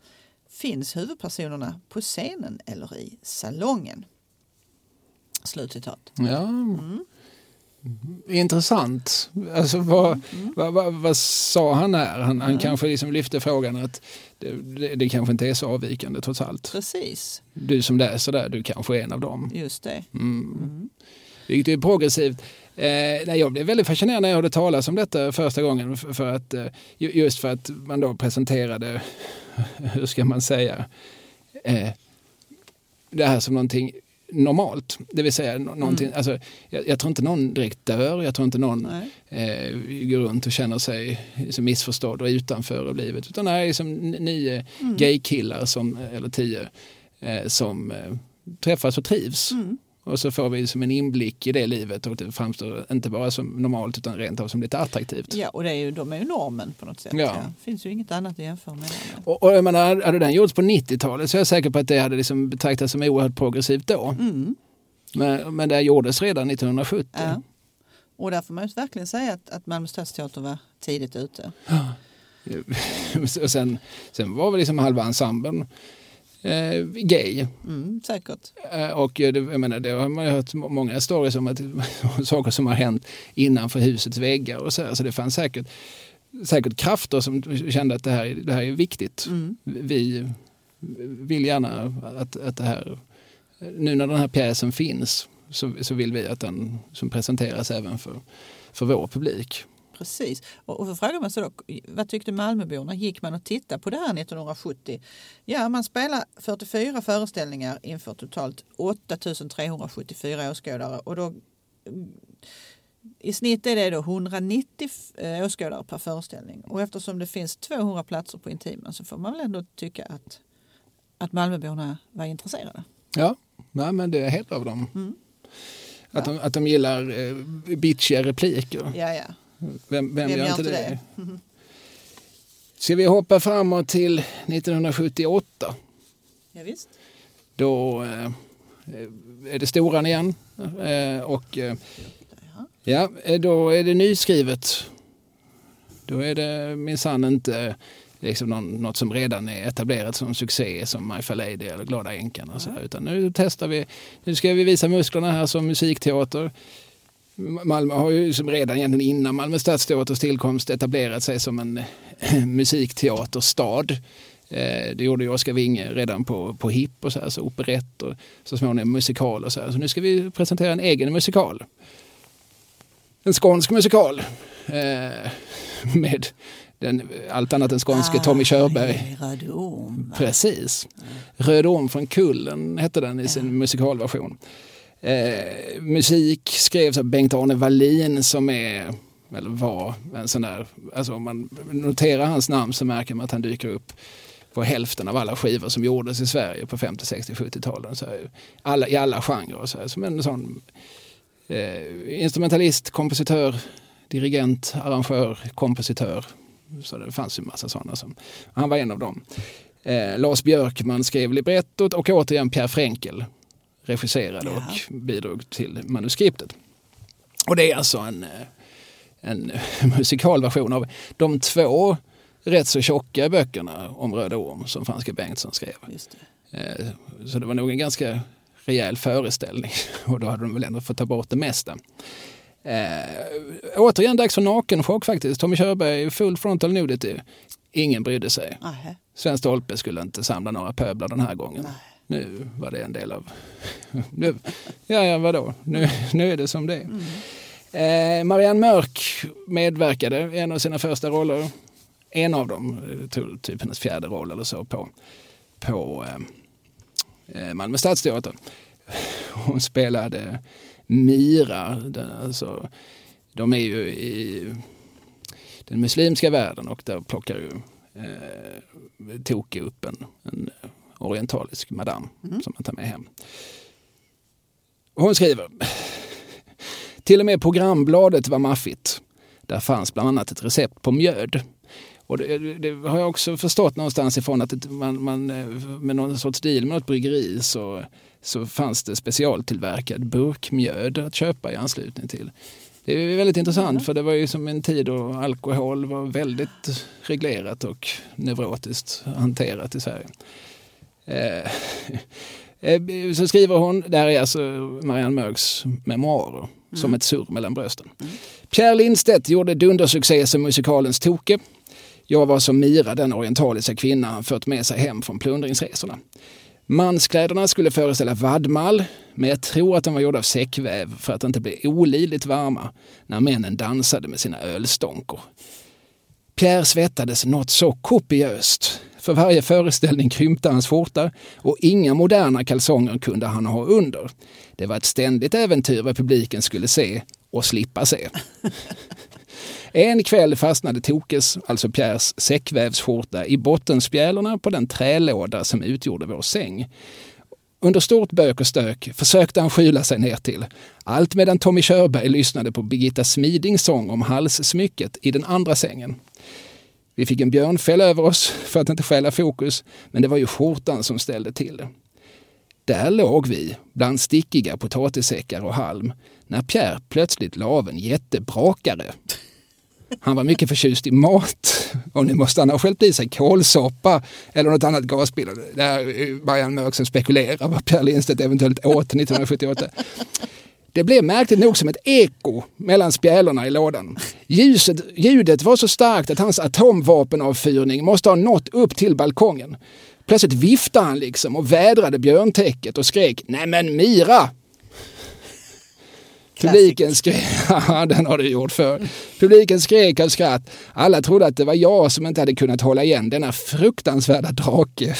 Finns huvudpersonerna på scenen eller i salongen? Slutcitat. Ja. Mm. Intressant. Alltså, vad, mm. vad, vad, vad, sa han här? Han, han kanske liksom lyfte frågan att det, det, det, kanske inte är så avvikande trots allt. Precis. Du som läser där, du kanske är en av dem. Just det. Mm. Mm. Vilket är progressivt. Eh, nej, jag blev väldigt fascinerad när jag hörde talas om detta första gången. För, för att, eh, just för att man då presenterade, hur ska man säga, eh, det här som någonting normalt. Det vill säga någonting, mm. alltså, jag, jag, tror inte någon direkt dör, jag tror inte någon eh, går runt och känner sig liksom missförstådd och utanför av livet. Utan det är liksom nio mm. gaykillar, som, eller tio, eh, som eh, träffas och trivs. Mm. Och så får vi som en inblick i det livet och det framstår inte bara som normalt utan rent av som lite attraktivt. Ja, och det är ju, de är ju normen på något sätt. Ja. Det finns ju inget annat att jämföra med. Och, och jag menar, hade den gjorts på 90-talet så är jag säker på att det hade liksom betraktats som oerhört progressivt då. Mm. Men, men det gjordes redan 1970. Ja. Och där får man ju verkligen säga att, att Malmö stadsteater var tidigt ute. och sen, sen var väl liksom halva ensemblen eh, gay. Mm, säkert. Eh, och det, jag menar, det har man ju hört många stories om att saker som har hänt innanför husets väggar och så. Här, så det fanns säkert, säkert krafter som kände att det här, det här är viktigt. Mm. Vi vill gärna att, att det här, nu när den här pjäsen finns så, så vill vi att den som presenteras även för, för vår publik. Precis. Och, och frågar man sig då, vad tyckte Malmöborna? Gick man och tittade på det här 1970? Ja, man spelade 44 föreställningar inför totalt 8374 åskådare. Och då, I snitt är det då 190 eh, åskådare per föreställning. Och eftersom det finns 200 platser på Intiman så får man väl ändå tycka att, att Malmöborna var intresserade. Ja, nej, men det är helt av dem. Mm. Att, ja. de, att de gillar eh, bitchiga repliker. Ja, ja. Vem, vem, vem gör inte det? det? Ska vi hoppa framåt till 1978? Ja, visst. Då eh, är det Storan igen. Eh, och eh, ja, eh, då är det nyskrivet. Då är det minsann inte liksom någon, något som redan är etablerat som succé som My Fair Lady eller Glada änkan. Mm. Utan nu testar vi, nu ska vi visa musklerna här som musikteater. Malmö har ju som redan egentligen innan Malmö stadsteaters tillkomst etablerat sig som en musikteaterstad. Eh, det gjorde ju Oskar Winge redan på, på HIP och så, här, så operett och så småningom musikal och så här. Så nu ska vi presentera en egen musikal. En skånsk musikal. Eh, med den, allt annat än skånske Tommy Körberg. Röd orm. Precis. Röd orm från Kullen hette den i sin musikalversion. Eh, musik skrevs av Bengt-Arne Wallin som är, eller var, en sån där, alltså om man noterar hans namn så märker man att han dyker upp på hälften av alla skivor som gjordes i Sverige på 50, 60, 70-talen. alla, I alla genrer. Så här, som en sån eh, instrumentalist, kompositör, dirigent, arrangör, kompositör. Så det fanns ju massa sådana. Som, han var en av dem. Eh, Lars Björkman skrev librettot och återigen Pierre Frenkel regisserade ja. och bidrog till manuskriptet. Och det är alltså en, eh, en musikalversion av de två rätt så tjocka böckerna om Röda Orm som Franska Bengtsson skrev. Det. Eh, så det var nog en ganska rejäl föreställning och då hade de väl ändå fått ta bort det mesta. Eh, återigen dags för nakenchock faktiskt. Tommy Körberg, full frontal nudity. Ingen brydde sig. Sven Stolpe skulle inte samla några pöblar den här gången. Nej nu var det en del av... Nu, ja, ja, vadå? Nu, nu är det som det är. Mm. Eh, Marianne Mörk medverkade i en av sina första roller. En av dem, eh, typ hennes fjärde roll eller så, på, på eh, eh, Malmö stadsteater. Hon spelade Mira. Den, alltså, de är ju i den muslimska världen och där plockar ju eh, Toke upp en, en orientalisk madam mm. som man tar med hem. Hon skriver till och med programbladet var maffigt. Där fanns bland annat ett recept på mjöd. Och det, det har jag också förstått någonstans ifrån att man, man, eh, med någon sorts deal med något bryggeri så, så fanns det specialtillverkad burkmjöd att köpa i anslutning till. Det är väldigt intressant mm. för det var ju som en tid då alkohol var väldigt reglerat och neurotiskt hanterat i Sverige. Eh, eh så skriver hon, det här är alltså Marianne Mörks memoarer, mm. som ett surr mellan brösten. Mm. Pierre Lindstedt gjorde dundersuccé som musikalens Toke. Jag var som Mira, den orientaliska kvinna han fört med sig hem från plundringsresorna. Manskläderna skulle föreställa vadmal, men jag tror att de var gjorda av säckväv för att inte bli olidligt varma när männen dansade med sina ölstånkor. Pierre svettades något så kopiöst. För varje föreställning krympte hans skjorta och inga moderna kalsonger kunde han ha under. Det var ett ständigt äventyr vad publiken skulle se och slippa se. En kväll fastnade Tokes, alltså Pierres säckvävsskjorta i bottenspjälorna på den trälåda som utgjorde vår säng. Under stort bök och stök försökte han skyla sig ner till. Allt medan Tommy Körberg lyssnade på Birgitta Smidings sång om halssmycket i den andra sängen. Vi fick en björnfäll över oss för att inte stjäla fokus, men det var ju skjortan som ställde till det. Där låg vi, bland stickiga potatissäckar och halm, när Pierre plötsligt la av en jättebrakare. Han var mycket förtjust i mat och nu måste han ha skällt i sig kålsoppa eller något annat gasbilar. Det är Marianne Mörk som spekulerar vad Pierre Lindstedt eventuellt åt 1978. Det blev märkligt nog som ett eko mellan spjälorna i lådan. Ljuset, ljudet var så starkt att hans atomvapenavfyrning måste ha nått upp till balkongen. Plötsligt viftade han liksom och vädrade björntäcket och skrek men Mira! Publiken skrek, den har du gjort för. Publiken skrek av skratt. Alla trodde att det var jag som inte hade kunnat hålla igen denna fruktansvärda drake.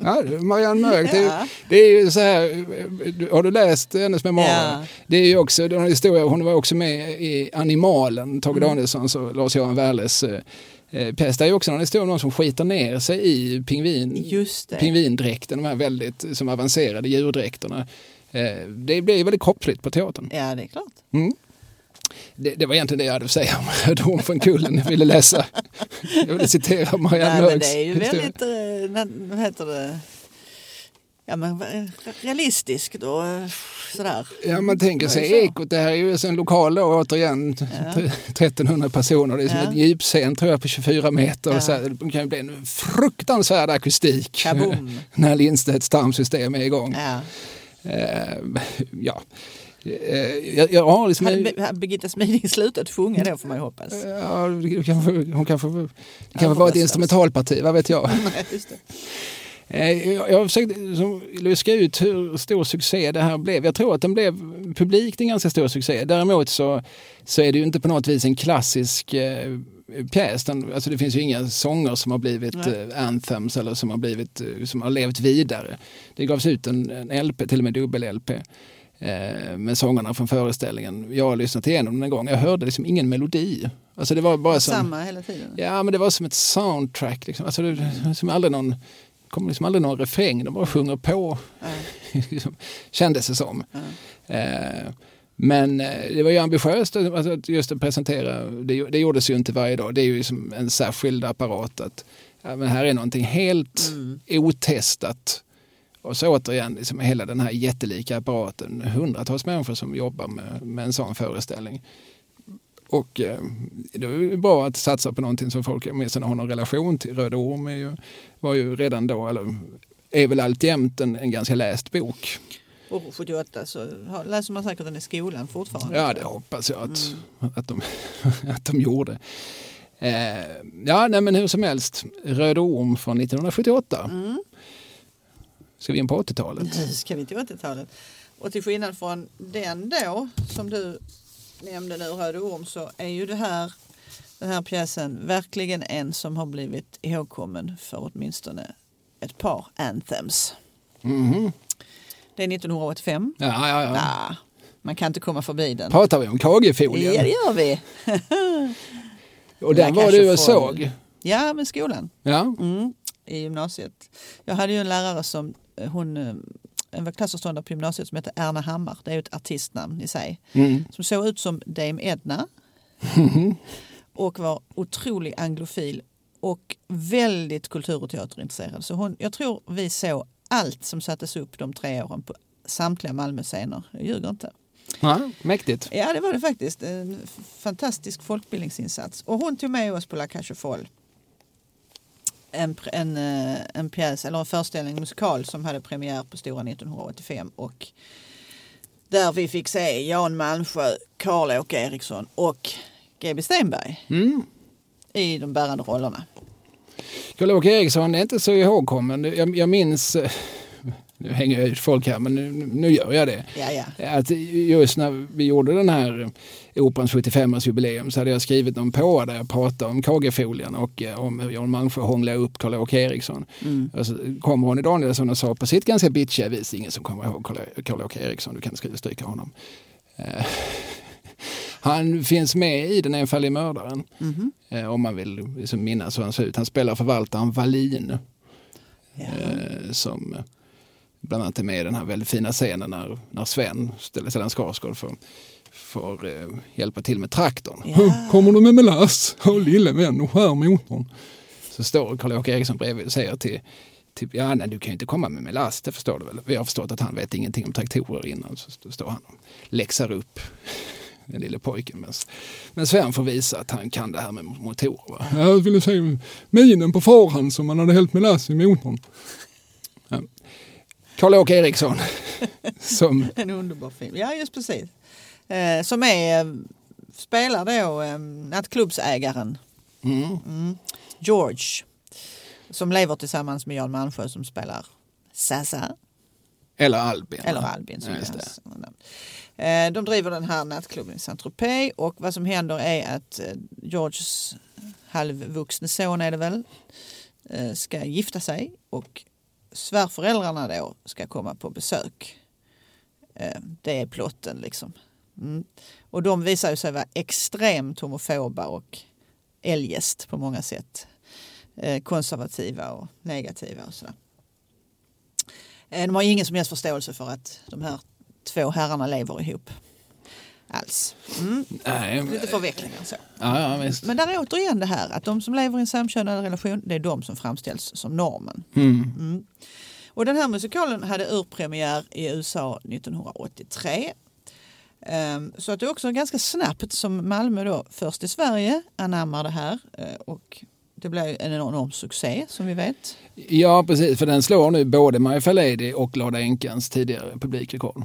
Ja, Marianne Mörk, det, ja. det, är ju så här, har du läst hennes memoarer? Ja. Det är ju också den historia, hon var också med i Animalen, Tage mm. Danielssons och Lars-Göran Wärles eh, eh pjäs. Det är ju också en historia om någon som skiter ner sig i pingvin, pingvindräkten, de här väldigt som avancerade djurdräkterna. Eh, det blir väldigt kroppsligt på teatern. Ja, det är klart. Mm. Det, det, var egentligen det jag hade att säga om Dom från kullen jag ville läsa. Jag ville citera Marianne Mörks Det är ju väldigt, eh, vad heter det, ja, men realistiskt och sådär. Ja, man tänker sig Ekot, det här är ju en lokal då, återigen, ja. 1300 personer. Det är som ja. ett djupscen tror jag på 24 meter. Ja. så här, det kan ju bli en fruktansvärd akustik Kaboom. när Lindstedts tarmsystem är igång. Ja. Eh, ja. Eh, jag, jag har liksom Hade Birgitta Smiding slutat sjunga då får man ju hoppas. Ja, kanske, hon kanske, det kanske var ett instrumentalparti, vad vet jag. Eh, jag har försökt luska ut hur stor succé det här blev. Jag tror att den blev publikt en ganska stor succé. Däremot så, så är det ju inte på något vis en klassisk eh, pjäs. Den, alltså det finns ju inga sånger som har blivit eh, anthems eller som har, blivit, eh, som har levt vidare. Det gavs ut en, en LP, till och med dubbel-LP med sångerna från föreställningen. Jag har lyssnat igenom den en gång. Jag hörde liksom ingen melodi. Alltså det var bara som, Samma hela tiden? Ja, men det var som ett soundtrack. Liksom. Alltså det, som aldrig någon kommer liksom aldrig någon refräng, de bara sjunger på. Mm. Kändes det som. Mm. Eh, men eh, det var ju ambitiöst alltså, just att presentera, det, det gjordes ju inte varje dag, det är ju som en särskild apparat. Att, ja, men här är någonting helt mm. otestat. Och så återigen, liksom hela den här jättelika apparaten, hundratals människor som jobbar med, med en sån föreställning. Och eh, det är bra att satsa på någonting som folk åtminstone har någon relation till. Röda Orm är ju, var ju redan då, eller är väl alltjämt en, en ganska läst bok. Och 78 så läser man säkert den i skolan fortfarande. Ja, det hoppas jag att, mm. att, de, att de gjorde. Eh, ja, nej, men hur som helst. Röd orm från 1978. Mm. Ska vi in på 80-talet? Nu ska vi till 80-talet. Och till skillnad från den då, som du nämnde nu, Röd orm, så är ju det här, den här pjäsen verkligen en som har blivit ihågkommen för åtminstone ett par anthems. Mm. Det är 1985. Ja, ja, ja. Nah, man kan inte komma förbi den. Pratar vi om KG-folien? Ja, det gör vi. och den var du och såg? Ja, med skolan. Ja. Mm, I gymnasiet. Jag hade ju en lärare som, eh, hon eh, en klassföreståndare på gymnasiet som hette Erna Hammar. Det är ju ett artistnamn i sig. Mm. Som såg ut som Dame Edna. och var otrolig anglofil och väldigt kultur och teaterintresserad. Så hon, jag tror vi såg allt som sattes upp de tre åren på samtliga Malmöscener. Jag ljuger inte. Ja, mäktigt. Ja, det var det faktiskt. En fantastisk folkbildningsinsats. Och hon tog med oss på La Cage aux Folles. En, en, eh, en pjäs, eller en föreställning, musikal som hade premiär på Stora 1985. Och där vi fick se Jan Malmsjö, Karl-Åke Eriksson och GB Stenberg Mm. i de bärande rollerna. Karl-Åke Eriksson är inte så ihågkommen. Jag, jag minns, eh, nu hänger jag ut folk här men nu, nu gör jag det. Ja, ja. Att just när vi gjorde den här Operans 75-årsjubileum så hade jag skrivit någon på där jag pratade om KG-folien och eh, om hur Jan Malmsjö hånglade upp Karl-Åke Eriksson. Mm. Och så kom Ronny Danielsson och sa på sitt ganska bitchiga vis, ingen som kommer ihåg Karl- Karl-Åke Eriksson, du kan skriva stryka honom. Eh, Han finns med i Den enfaldige mördaren. Eh, om man vill liksom minnas hur han ser ut. Han spelar förvaltaren Wallin. Ja. Som bland annat är med i den här väldigt fina scenen när, när Sven, Stellan Skarsgård, får, får eh, hjälpa till med traktorn. Ja. Kommer du med melass? Och lille vän och skär motorn. Så står Karl-Åke Eriksson bredvid och säger till Typ, ja, nej, du kan ju inte komma med melass, det förstår du väl? Vi har förstått att han vet ingenting om traktorer innan. Så st- står han och läxar upp den lille pojken. Men, men Sven får visa att han kan det här med motorer. Va? Jag ville se minen på farhan som han hade hällt melass i motorn. Karl-Åke Eriksson. som, En underbar film. Ja, just precis. Eh, som är, eh, spelar då eh, nattklubbsägaren mm, mm, George. Som lever tillsammans med Jan Malmsjö som spelar Sasa. eller Albin. Eller Albin som Ja. Eh, De driver den här nattklubben i Saint-Tropez och vad som händer är att Georges halvvuxne son är det väl ska gifta sig och svärföräldrarna då ska komma på besök. Eh, det är plotten liksom. Mm. Och de visar ju sig vara extremt homofoba och eljest på många sätt. Eh, konservativa och negativa och sådär. Eh, de har ingen som helst förståelse för att de här två herrarna lever ihop. Alls. Mm. Nej, Lite förvecklingar så. ja, ja, visst. Men där är återigen det här att de som lever i en samkönad relation, det är de som framställs som normen. Mm. Mm. Och den här musikalen hade urpremiär i USA 1983. Ehm, Så att det är också ganska snabbt som Malmö då först i Sverige anammar det här eh, och det blev en enorm succé som vi vet. Ja, precis. För den slår nu både My Fair Lady och Glada Änkans tidigare publikrekord.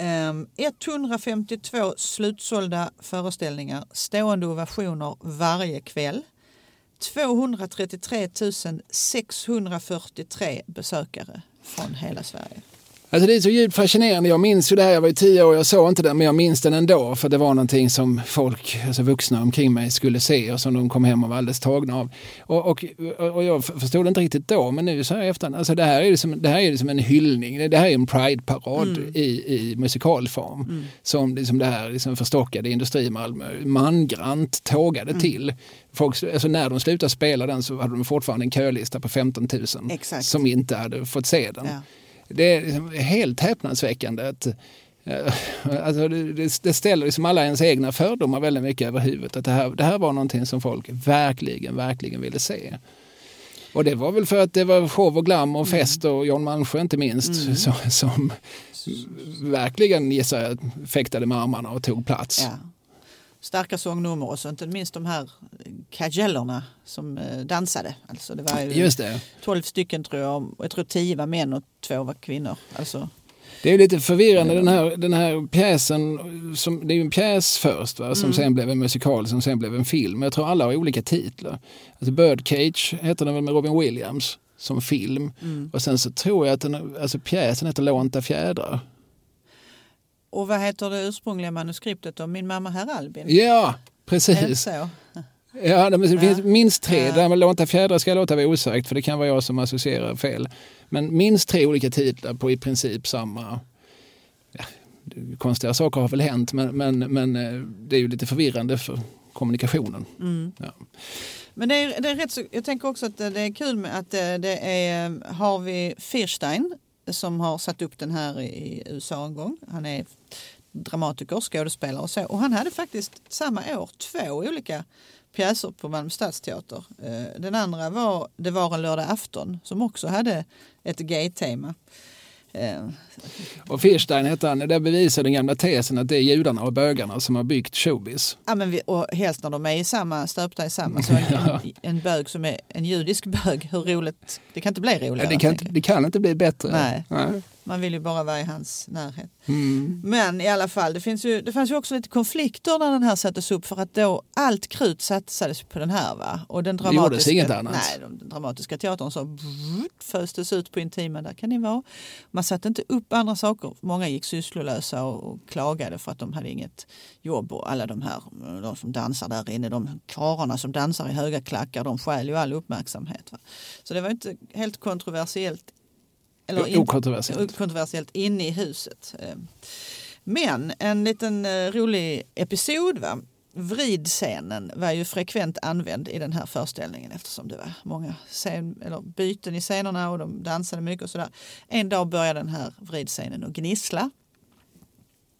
Ehm, 152 slutsålda föreställningar, stående ovationer varje kväll. 233 643 besökare från hela Sverige. Alltså det är så djupt fascinerande. Jag minns ju det här, jag var ju tio år, jag såg inte det, men jag minns den ändå. För det var någonting som folk, alltså vuxna omkring mig, skulle se och som de kom hem och var alldeles tagna av. Och, och, och jag förstod det inte riktigt då, men nu så här i efterhand, alltså det här är liksom, det här är liksom en hyllning. Det här är en Pride-parad i, i musikalform. Som liksom det här liksom förstockade Industri-Malmö mangrant tågade till. Folk, alltså när de slutade spela den så hade de fortfarande en kölista på 15 000 Exakt. som inte hade fått se den. Ja. Det är liksom helt häpnadsväckande att eh, alltså det, det- ställer liksom alla ens egna fördomar väldigt mycket över huvudet. Att det, här, det här var någonting som folk verkligen, verkligen ville se. Och det var väl för att det var show och glam och fest och Jon Malmsjö inte minst som, som verkligen gissar jag fäktade med armarna och tog plats. Ja. Starka sångnummer och så inte minst de här kajellerna som eh, dansade. Alltså det var ju det. 12 stycken tror jag, och jag tror 10 var män och två var kvinnor. Alltså, Det är lite förvirrande den här, den här pjäsen. Som, det är ju en pjäs först va, som sen blev en musikal som sen blev en film. Jag tror alla har olika titlar. Alltså Birdcage heter den väl med Robin Williams som film. Och sen så tror jag att den, alltså pjäsen heter Lånta fjädrar. Och vad heter det ursprungliga manuskriptet om Min mamma herr Albin? Ja, precis. så? Ja, det finns Ja. minst tre. Ja. Det här med lånta fjädrar ska jag låta vara osagt för det kan vara jag som associerar fel. Men minst tre olika titlar på i princip samma... Ja, konstiga saker har väl hänt men, men, men eh, det är ju lite förvirrande för kommunikationen. Mm. Ja. Men det är, det är rätt så, jag tänker också att det är kul med att det, det är Harvey Fierstein som har satt upp den här i USA en gång. Han är dramatiker, skådespelare och så. Och han hade faktiskt samma år två olika pjäser på Malmö stadsteater. Eh, den andra var Det var en lördag afton som också hade ett gay-tema. Eh, Och Fierstein hette han, där bevisar den gamla tesen att det är judarna och bögarna som har byggt showbiz. Ja, men vi, och helst när de är i samma, stöpta i samma. Så en, en, en bög som är en judisk bög, hur roligt? Det kan inte bli roligare. Ja, det, kan, jag. det kan inte bli bättre. Nej. Nej. Man vill ju bara vara i hans närhet. Mm. Men i alla fall, det, finns ju, det fanns ju också lite konflikter när den här sattes upp för att då allt krut satsades på den här. Va? Och den Det gjordes dramatiska, inget annat. Nej, den dramatiska teatern så föstes ut på Intiman, där kan ni vara. Man satte inte upp andra saker. Många gick sysslolösa och, och klagade för att de hade inget jobb. Och alla de här de som dansar där inne, de karlarna som dansar i höga klackar, de stjäl ju all uppmärksamhet. Va? Så det var inte helt kontroversiellt. Eller inte- Okontroversiellt. kontroversiellt inne i huset. Eh, Men en liten eh, rolig episod. Va? Vridscenen var ju frekvent använd i den här föreställningen eftersom det var många scen, eller byten i scenerna och de dansade mycket och sådär. En dag började den här vridscenen att gnissla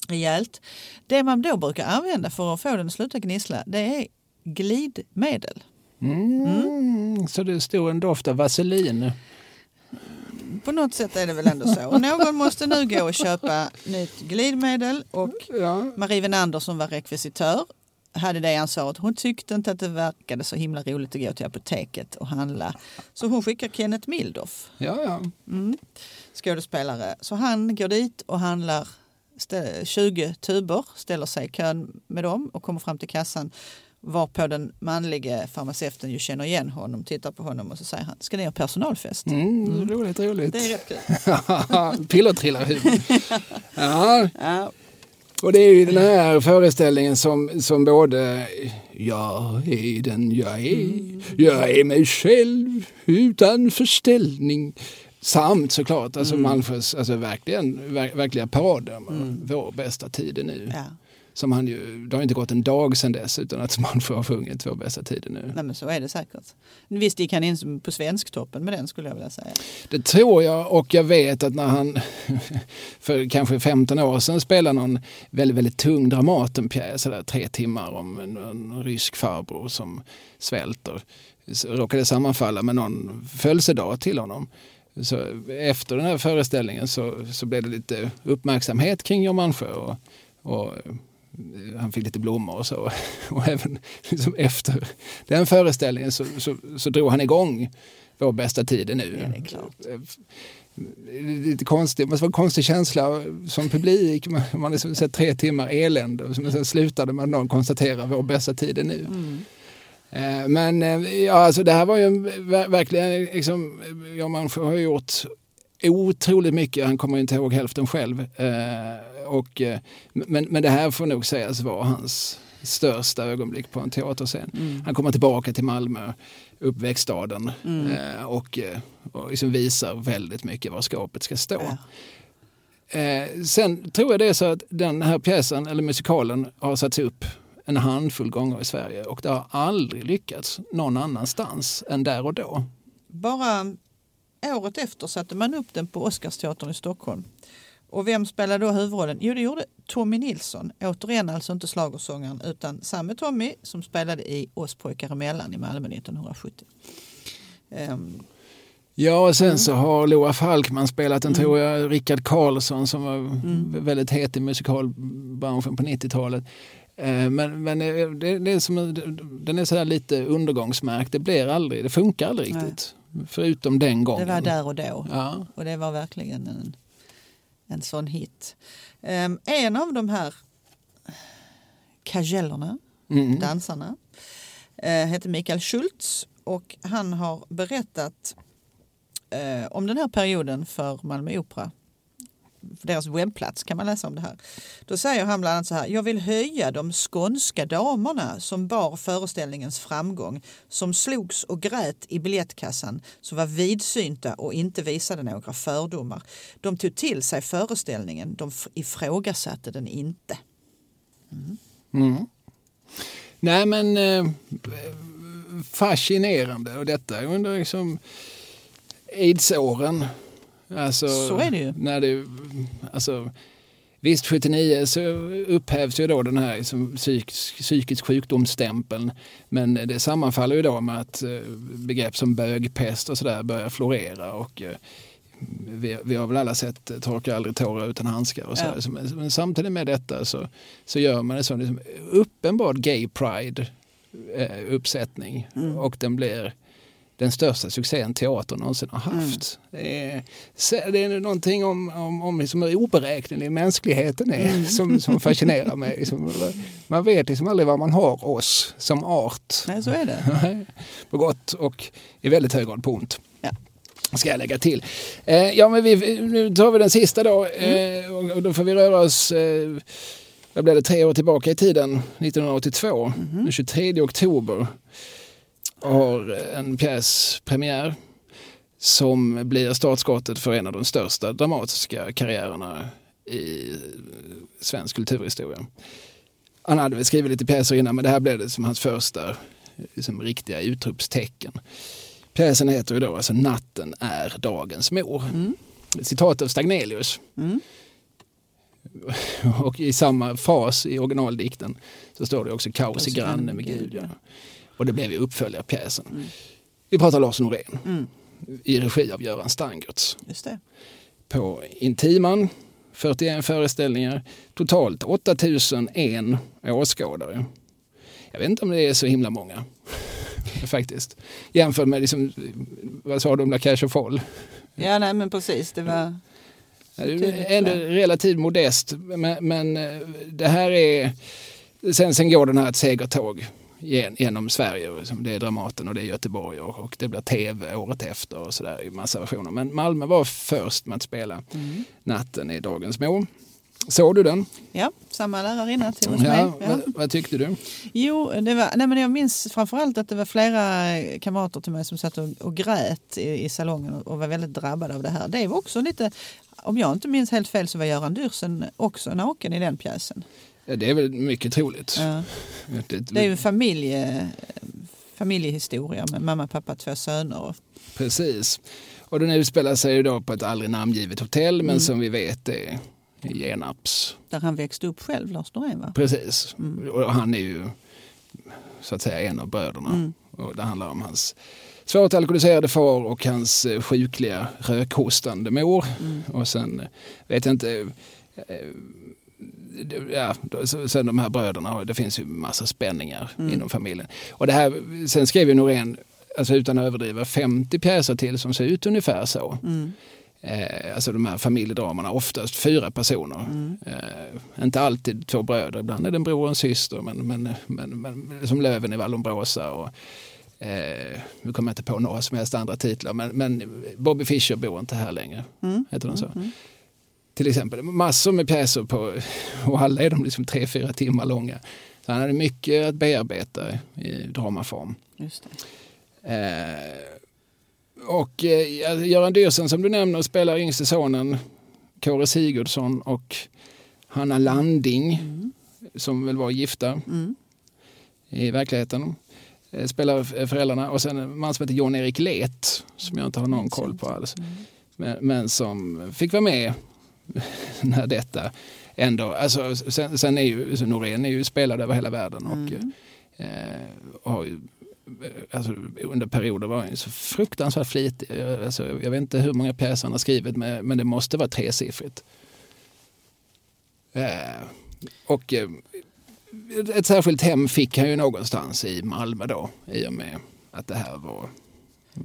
rejält. Det man då brukar använda för att få den att sluta gnissla det är glidmedel. Mm. Så det stod en doft av vaselin. På något sätt är det väl ändå så. Och någon måste nu gå och köpa nytt glidmedel och Ja. Marie Wenander som var rekvisitör hade det ansvaret. Hon tyckte inte att det verkade så himla roligt att gå till apoteket och handla. Så hon skickar Kenneth Mildoff, Ja, ja. mm, skådespelare. Så han går dit och handlar stä- 20 tuber, ställer sig i kön med dem och kommer fram till kassan varpå den manlige farmaceuten ju känner igen honom, tittar på honom och så säger han, ska ni ha personalfest? Mm, Roligt, roligt. Det är rätt kul. Pillertrillarhumor. Ja, Ja, och det är ju den här föreställningen som, som både jag är den jag är, jag är mig själv utan förställning. Samt såklart alltså Malmsjös alltså verkligen, ver, verkliga parader. Vår bästa tid är nu. ja. Som han ju, det har inte gått en dag sedan dess utan att Malmsjö har sjungit Vår bästa tid är nu. Nej, men så är det säkert. Visst gick han in på Svensktoppen med den skulle jag vilja säga. Det tror jag och jag vet att när han för kanske 15 år sedan spelade någon väldigt, väldigt tung Dramatenpjäs, sådär tre timmar om en, en rysk farbror som svälter. Så råkade sammanfalla med någon födelsedag till honom. Så efter den här föreställningen så, så blev det lite uppmärksamhet kring Jan Malmsjö och, och han fick lite blommor och så. Och även liksom efter den föreställningen så, så, så drog han igång Vår bästa tid är nu. Ja, det är klart. Lite konstigt, det måste vara en konstig känsla som publik. Man man har liksom sett tre timmar elände och sen slutade med att någon konstaterar vår bästa tid är nu. Mm. Eh, Men eh, ja, alltså det här var ju en, ver- verkligen, liksom, ja, man har gjort otroligt mycket, han kommer inte ihåg hälften själv. Och, eh, men, men det här får nog sägas vara hans största ögonblick på en teaterscen. Mm. Han kommer tillbaka till Malmö, uppväxtstaden Mm. eh, och, eh, och liksom visar väldigt mycket var skapet ska stå. Ja. Eh, sen tror jag det är så att den här pjäsen, eller musikalen, har satts upp en handfull gånger i Sverige och det har aldrig lyckats någon annanstans än där och då. Bara året efter satte man upp den på Oscarsteatern i Stockholm. Och vem spelade då huvudrollen? Jo, det gjorde Tommy Nilsson. Återigen alltså inte schlagersångaren utan samme Tommy som spelade i Oss pojkar emellan i Malmö 1970. Ehm, Ja, och sen Mm. så har Loa Falkman spelat den, tror jag, Rickard Karlsson som var Mm. väldigt het i musikalbranschen på 90-talet. Eh, Men, men eh, det, det är som, den är så här lite undergångsmärkt. Det blir aldrig, det funkar aldrig Nej. riktigt. Förutom den det gången. var där och då. Ja. Och det var verkligen en, en sån hit. Ehm, en av de här kajellerna, Mm. dansarna, eh, heter Mikael Schultz och han har berättat eh, om den här perioden för Malmö Opera deras webbplats kan man läsa om det här. Då säger han bland annat så här. Jag vill höja de skånska damerna som bar föreställningens framgång, som slogs och grät i biljettkassan, som var vidsynta och inte visade några fördomar. De tog till sig föreställningen, de ifrågasatte den inte. Mm. Mm. Nej men eh, fascinerande och detta under liksom aidsåren. Alltså, så är det ju. När det, alltså, visst, 79 så upphävs ju då den här liksom, psykisk, psykisk sjukdomsstämpeln. Men det sammanfaller ju då med att eh, begrepp som bögpest och sådär börjar florera. Och, eh, vi, vi, har väl alla sett Torka aldrig tårar utan handskar. Och så ja. men, men, samtidigt med detta så, så gör man en sån liksom, uppenbar gay pride eh, uppsättning. Mm. Och den blir den största succén teatern någonsin har haft. Mm. Det, är, det är någonting om, om, om liksom hur oberäknelig mänskligheten är mm. som, som fascinerar mig. Liksom, man vet liksom aldrig vad man har oss som art. Nej, så är det. på gott och i väldigt hög grad på ont. Ja. Ska jag lägga till. Eh, ja, men vi, nu tar vi den sista då mm. eh, och, och, då får vi röra oss eh, vad blev det, tre år tillbaka i tiden, 1982, mm. den 23 oktober har en pjäs premiär som blir startskottet för en av de största dramatiska karriärerna i svensk kulturhistoria. Han hade väl skrivit lite pjäser innan men det här blev det som hans första liksom, riktiga utropstecken. Pjäsen heter ju då alltså Natten är dagens mor. Mm. Citat av Stagnelius. Mm. Och i samma fas i originaldikten så står det också kaos i granne med Gud. Ja. Och det blev ju uppföljarpjäsen. Mm. Vi pratar Lars Norén mm. i regi av Göran Stangertz. Just det. På Intiman, 41 föreställningar, totalt 8001 åskådare. Jag vet inte om det är så himla många faktiskt. Jämfört med, liksom, vad sa du om La Cash of Fall? Ja, nej men precis. Det var... Ändå relativt modest, men, men eh, det här är... Sen, sen går den här ett segertåg genom Sverige. Det är Dramaten och det är Göteborg och, det blir tv året efter och sådär i massa versioner. Men Malmö var först med att spela mm. Natten i Dagens mål. Såg du den? Ja, samma lärarinna till hos ja, mig. Ja. Vad, vad, tyckte du? Jo, det var, nej men jag minns framförallt att det var flera kamrater till mig som satt och, och grät i, i salongen och, och var väldigt drabbade av det här. Det var också lite, om jag inte minns helt fel så var Göran Dyrsen också naken i den pjäsen. Ja, det är väl mycket troligt. Ja. Det, det är ju en familje, familjehistoria med mamma, pappa, två söner. Precis. Och den utspelar sig ju då på ett aldrig namngivet hotell men mm. som vi vet är Genarps. Där han växte upp själv, Lars Norén va? Precis. Mm. Och han är ju så att säga en av bröderna. Mm. Och det handlar om hans svårt alkoholiserade far och hans eh, sjukliga rökhostande mor. Mm. Och sen vet jag inte eh, ja, sen de här bröderna, det finns ju massa spänningar mm. inom familjen. Och det här, sen skrev ju Norén, alltså utan att överdriva, 50 pjäser till som ser ut ungefär så. Mm. Eh, alltså de här familjedramerna, oftast fyra personer. Mm. Eh, inte alltid två bröder, ibland är det en bror och en syster. Men, men, men, men som Löven i Vallombrosa och eh, nu kommer jag inte på några som helst andra titlar. Men, men Bobby Fischer bor inte här längre. Mm. Heter den så? Till exempel. Massor med pjäser på, och alla är de liksom tre, fyra timmar långa. Så han hade mycket att bearbeta i dramaform. Just eh, och eh, Göran Dyrsen som du nämner spelar yngste sonen Kåre Sigurdsson och Hanna Landing mm. som väl var gifta mm. i verkligheten. Eh, spelar föräldrarna och sen en man som heter John-Erik Let som jag inte har någon koll på alls. Mm. Men, men, som fick vara med när detta ändå, alltså sen, sen är ju Norén är ju spelad över hela världen och mm. eh, har ju, alltså, under perioder var han så fruktansvärt flitig. Alltså, jag vet inte hur många pjäser han har skrivit men det måste vara tresiffrigt. Eh, och eh, ett särskilt hem fick han ju någonstans i Malmö då i och med att det här var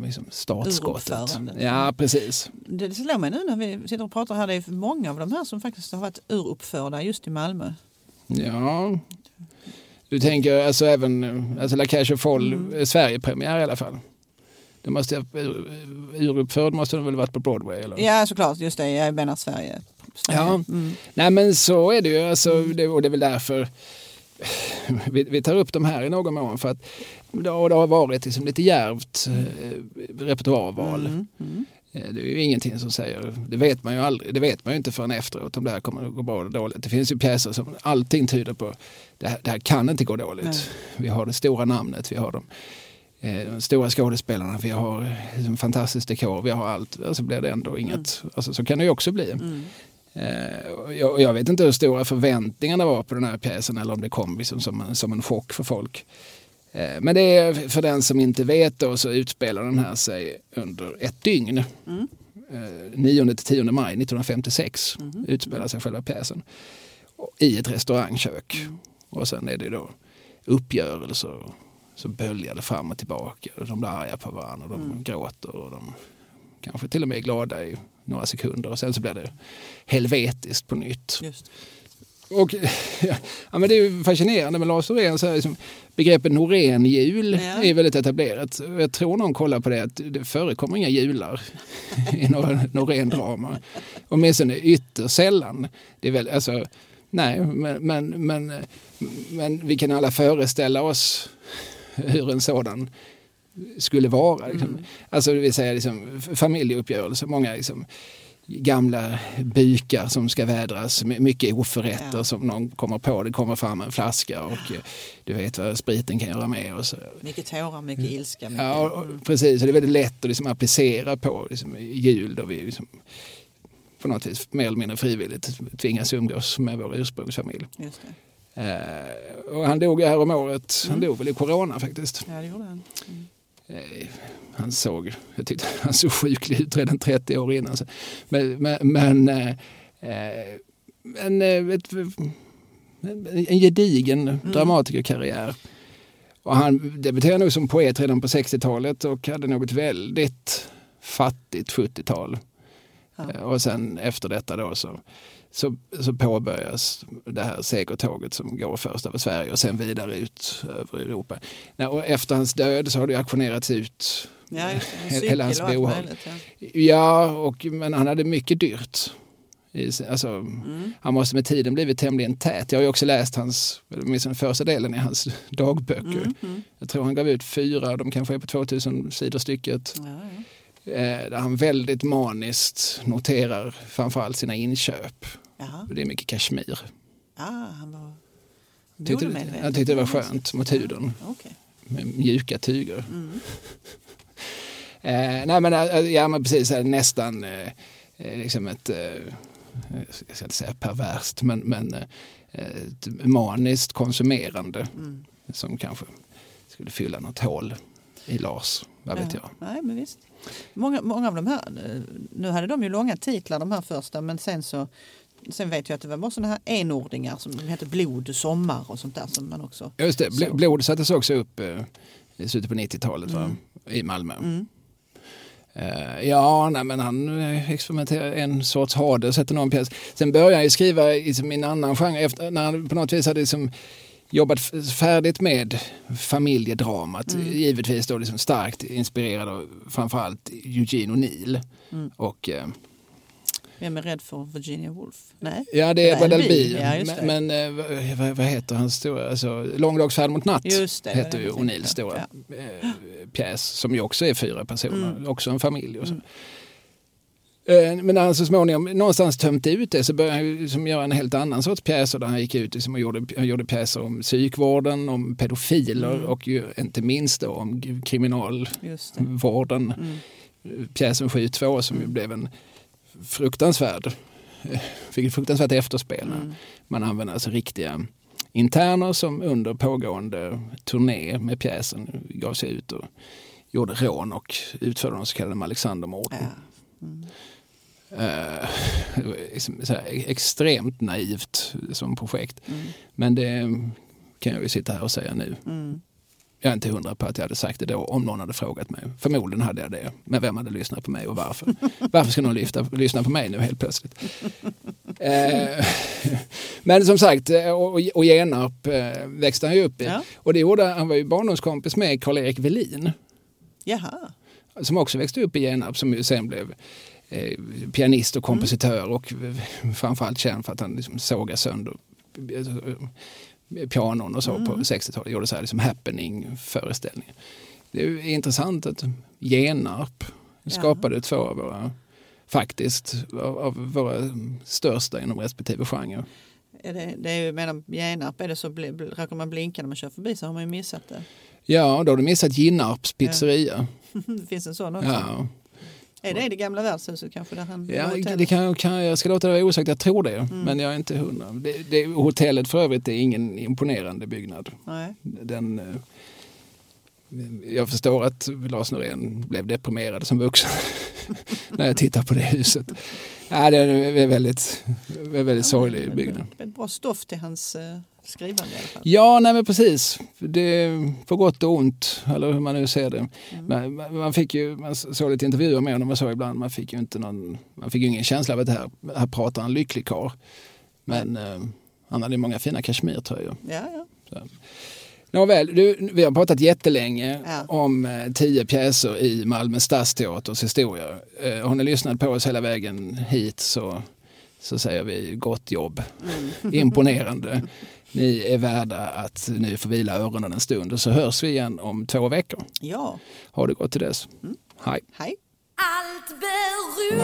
liksom startskottet. Ja, precis. Det slår mig nu när vi sitter och pratar här, det är många av de här som faktiskt har varit uruppförda just i Malmö. Ja, du tänker alltså även alltså La Cache Fall, mm. Sverigepremiär i alla fall? Det måste, uruppförd måste den väl varit på Broadway? Eller? Ja, såklart. Just det. Jag menar Sverige Ja, mm. nej men så är det ju. Alltså, det, och det är väl därför vi, vi, tar upp de här i någon mån. För att har, det har varit liksom lite djärvt eh, repertoarval. Mm. Mm. Eh, det är ju ingenting som säger, det vet man ju aldrig, det vet man ju inte förrän efteråt om det här kommer att gå bra eller dåligt. Det finns ju pjäser som allting tyder på, det här, det här kan inte gå dåligt. Nej. Vi har det stora namnet, vi har de, eh, de stora skådespelarna, vi har liksom, fantastisk dekor, vi har allt. Så alltså blir det ändå inget, mm. alltså, så kan det ju också bli. Mm. Eh, jag, jag, vet inte hur stora förväntningarna var på den här pjäsen eller om det kom liksom som, en, som en chock för folk. Eh, men det är för den som inte vet då så utspelar den här sig under ett dygn. Mm. 9 10 maj 1956 mm. utspelar sig själva pjäsen. I ett restaurangkök. Mm. Och sen är det då uppgörelser. Så böljar det fram och tillbaka. De blir arga på varandra, de mm. gråter och de kanske till och med är glada i några sekunder och sen så blir det helvetiskt på nytt. Just. Och, ja, men det är fascinerande med Lars Norén. Så här, liksom, begreppet Norén-jul ja. är väldigt etablerat. Jag tror någon kollar på det att det förekommer inga jular i några Norén-drama. Åtminstone ytterst sällan. Det är väl, alltså, nej, men, men, men, men vi kan alla föreställa oss hur en sådan skulle vara. Liksom. Mm. Alltså det vill säga liksom, familjeuppgörelse. Många liksom, gamla bykar som ska vädras, mycket oförrätter ja. som någon kommer på. Det kommer fram en flaska och ja. du vet vad spriten kan göra med. Och så. Mycket tårar, mycket mm. ilska. Mycket... Ja, precis. Och det är väldigt lätt att liksom applicera på liksom, jul då vi liksom, på något vis mer eller mindre frivilligt tvingas umgås med vår ursprungsfamilj. Uh, och han dog här om året. Mm. Han dog väl i corona faktiskt. Ja, det gjorde han. Mm. Han såg, jag tyckte han såg sjuklig ut redan 30 år innan. Men, men, men eh, eh en, eh, ett, en gedigen mm. dramatikerkarriär. Och han debuterade nog som poet redan på 60-talet och hade något väldigt fattigt 70-tal. Ja. Och sen efter detta då så så, så påbörjas det här segertåget som går först över Sverige och sen vidare ut över Europa. Och efter hans död så har det auktionerats ut ja, hela hans bohag. Ja, ja och, men han hade mycket dyrt. Alltså, mm. Han måste med tiden blivit tämligen tät. Jag har ju också läst hans, åtminstone första delen i hans dagböcker. Mm, mm. Jag tror han gav ut fyra, de kanske är på 2000 sidor stycket. Ja, ja. Eh, där han väldigt maniskt noterar framförallt sina inköp. Jaha. Det är mycket kashmir. Ah, han var tyckte, Jag tyckte det var skönt mot huden. Okay. Med mjuka tyger. Mm. eh, nej men, eh, ja, men precis, nästan eh, eh, liksom ett, eh, jag ska inte säga perverst, men, men eh, ett maniskt konsumerande mm. som kanske skulle fylla något hål i Lars, vad vet ja. jag. Nej, men visst. Många, många av de här, nu hade de ju långa titlar de här första men sen så Sen vet jag att det var bara sådana här enordingar som hette Blod, Sommar och sånt där som man också Just det, såg. Blod sattes också upp eh, i slutet på 90-talet mm. i Malmö. Mm. Uh, ja, nej, men han eh, experimenterar en sorts Hades, sätter någon pjäs. Sen började han ju skriva liksom, i en annan genre efter, när han på något vis hade liksom, jobbat färdigt med familjedramat. Mm. Givetvis då liksom starkt inspirerad av framförallt Eugene O'Neill. Mm. Och, vem är rädd för Virginia Woolf? Nej? Ja, det är Badal Ja, men eh, vad, vad, heter hans stora, alltså Långdagsfärd mot natt just det, heter ju O'Neills stora ja. Eh, pjäs som ju också är fyra personer, mm. också en familj. Och så. Mm. Eh, men när han så småningom någonstans tömde ut det så började han liksom göra en helt annan sorts pjäser där han gick ut liksom och gjorde, han gjorde pjäser om psykvården, om pedofiler mm. och ju, inte minst då om kriminalvården. Mm. Pjäsen 7-2 som ju blev en fruktansvärd, fick ett fruktansvärt efterspel. Mm. Man använde alltså riktiga interner som under pågående turné med pjäsen gav sig ut och gjorde rån och utförde de så kallade Alexandermorden. Ja. Mm. Uh, extremt naivt som projekt. Mm. Men det kan jag ju sitta här och säga nu. Mm. Jag är inte hundra på att jag hade sagt det då om någon hade frågat mig. Förmodligen hade jag det. Men vem hade lyssnat på mig och varför? varför ska någon lyfta, lyssna på mig nu helt plötsligt? eh, men som sagt, eh, och, och Genarp eh, växte han ju upp i. Ja. Och det gjorde, han var ju barndomskompis med Karl-Erik Velin. Jaha. Som också växte upp i Genarp som ju sen blev eh, pianist och kompositör och framförallt känd för att han liksom sågar sönder pianon och så på 60-talet. Gjorde så här liksom happening-föreställningar. Det är intressant att Genarp skapade två av våra, faktiskt, av, av våra största inom respektive genre. Är det, det är ju, medan Genarp är det så bli, råkar man blinka när man kör förbi så har man ju missat det. Ja, då har du missat Ginnarps pizzeria. det finns en sån också. Ja. Är det i det gamla värdshuset kanske? Där han Ja, det kan, kan, jag ska låta det vara osagt, jag tror det. Men jag är inte hundra. Det, det, hotellet för övrigt är ingen imponerande byggnad. Nej. Den, eh, jag förstår att Lars Norén blev deprimerad som vuxen när jag tittar på det huset. Ja, det är väldigt, väldigt sorglig byggnad. Ett bra stoff till hans eh, skrivande i alla fall. Ja, nej men precis. Det på gott och ont, eller hur man nu ser det. Man, man- man fick ju, man såg lite intervjuer med honom och så ibland, man fick ju inte någon, man fick ingen känsla av att det här, här pratar en lycklig karl. Men eh, han hade många fina kashmirtröjor. Ja, ja. Nåväl, du, vi har pratat jättelänge Ja. om eh, tio pjäser i Malmö stadsteaters historia. Eh, har ni lyssnat på oss hela vägen hit så, så säger vi gott jobb. Imponerande. Ni är värda att ni får vila öronen en stund och så hörs vi igen om två veckor. ja. Ha det gott till dess. Hej. Hej. Allt beror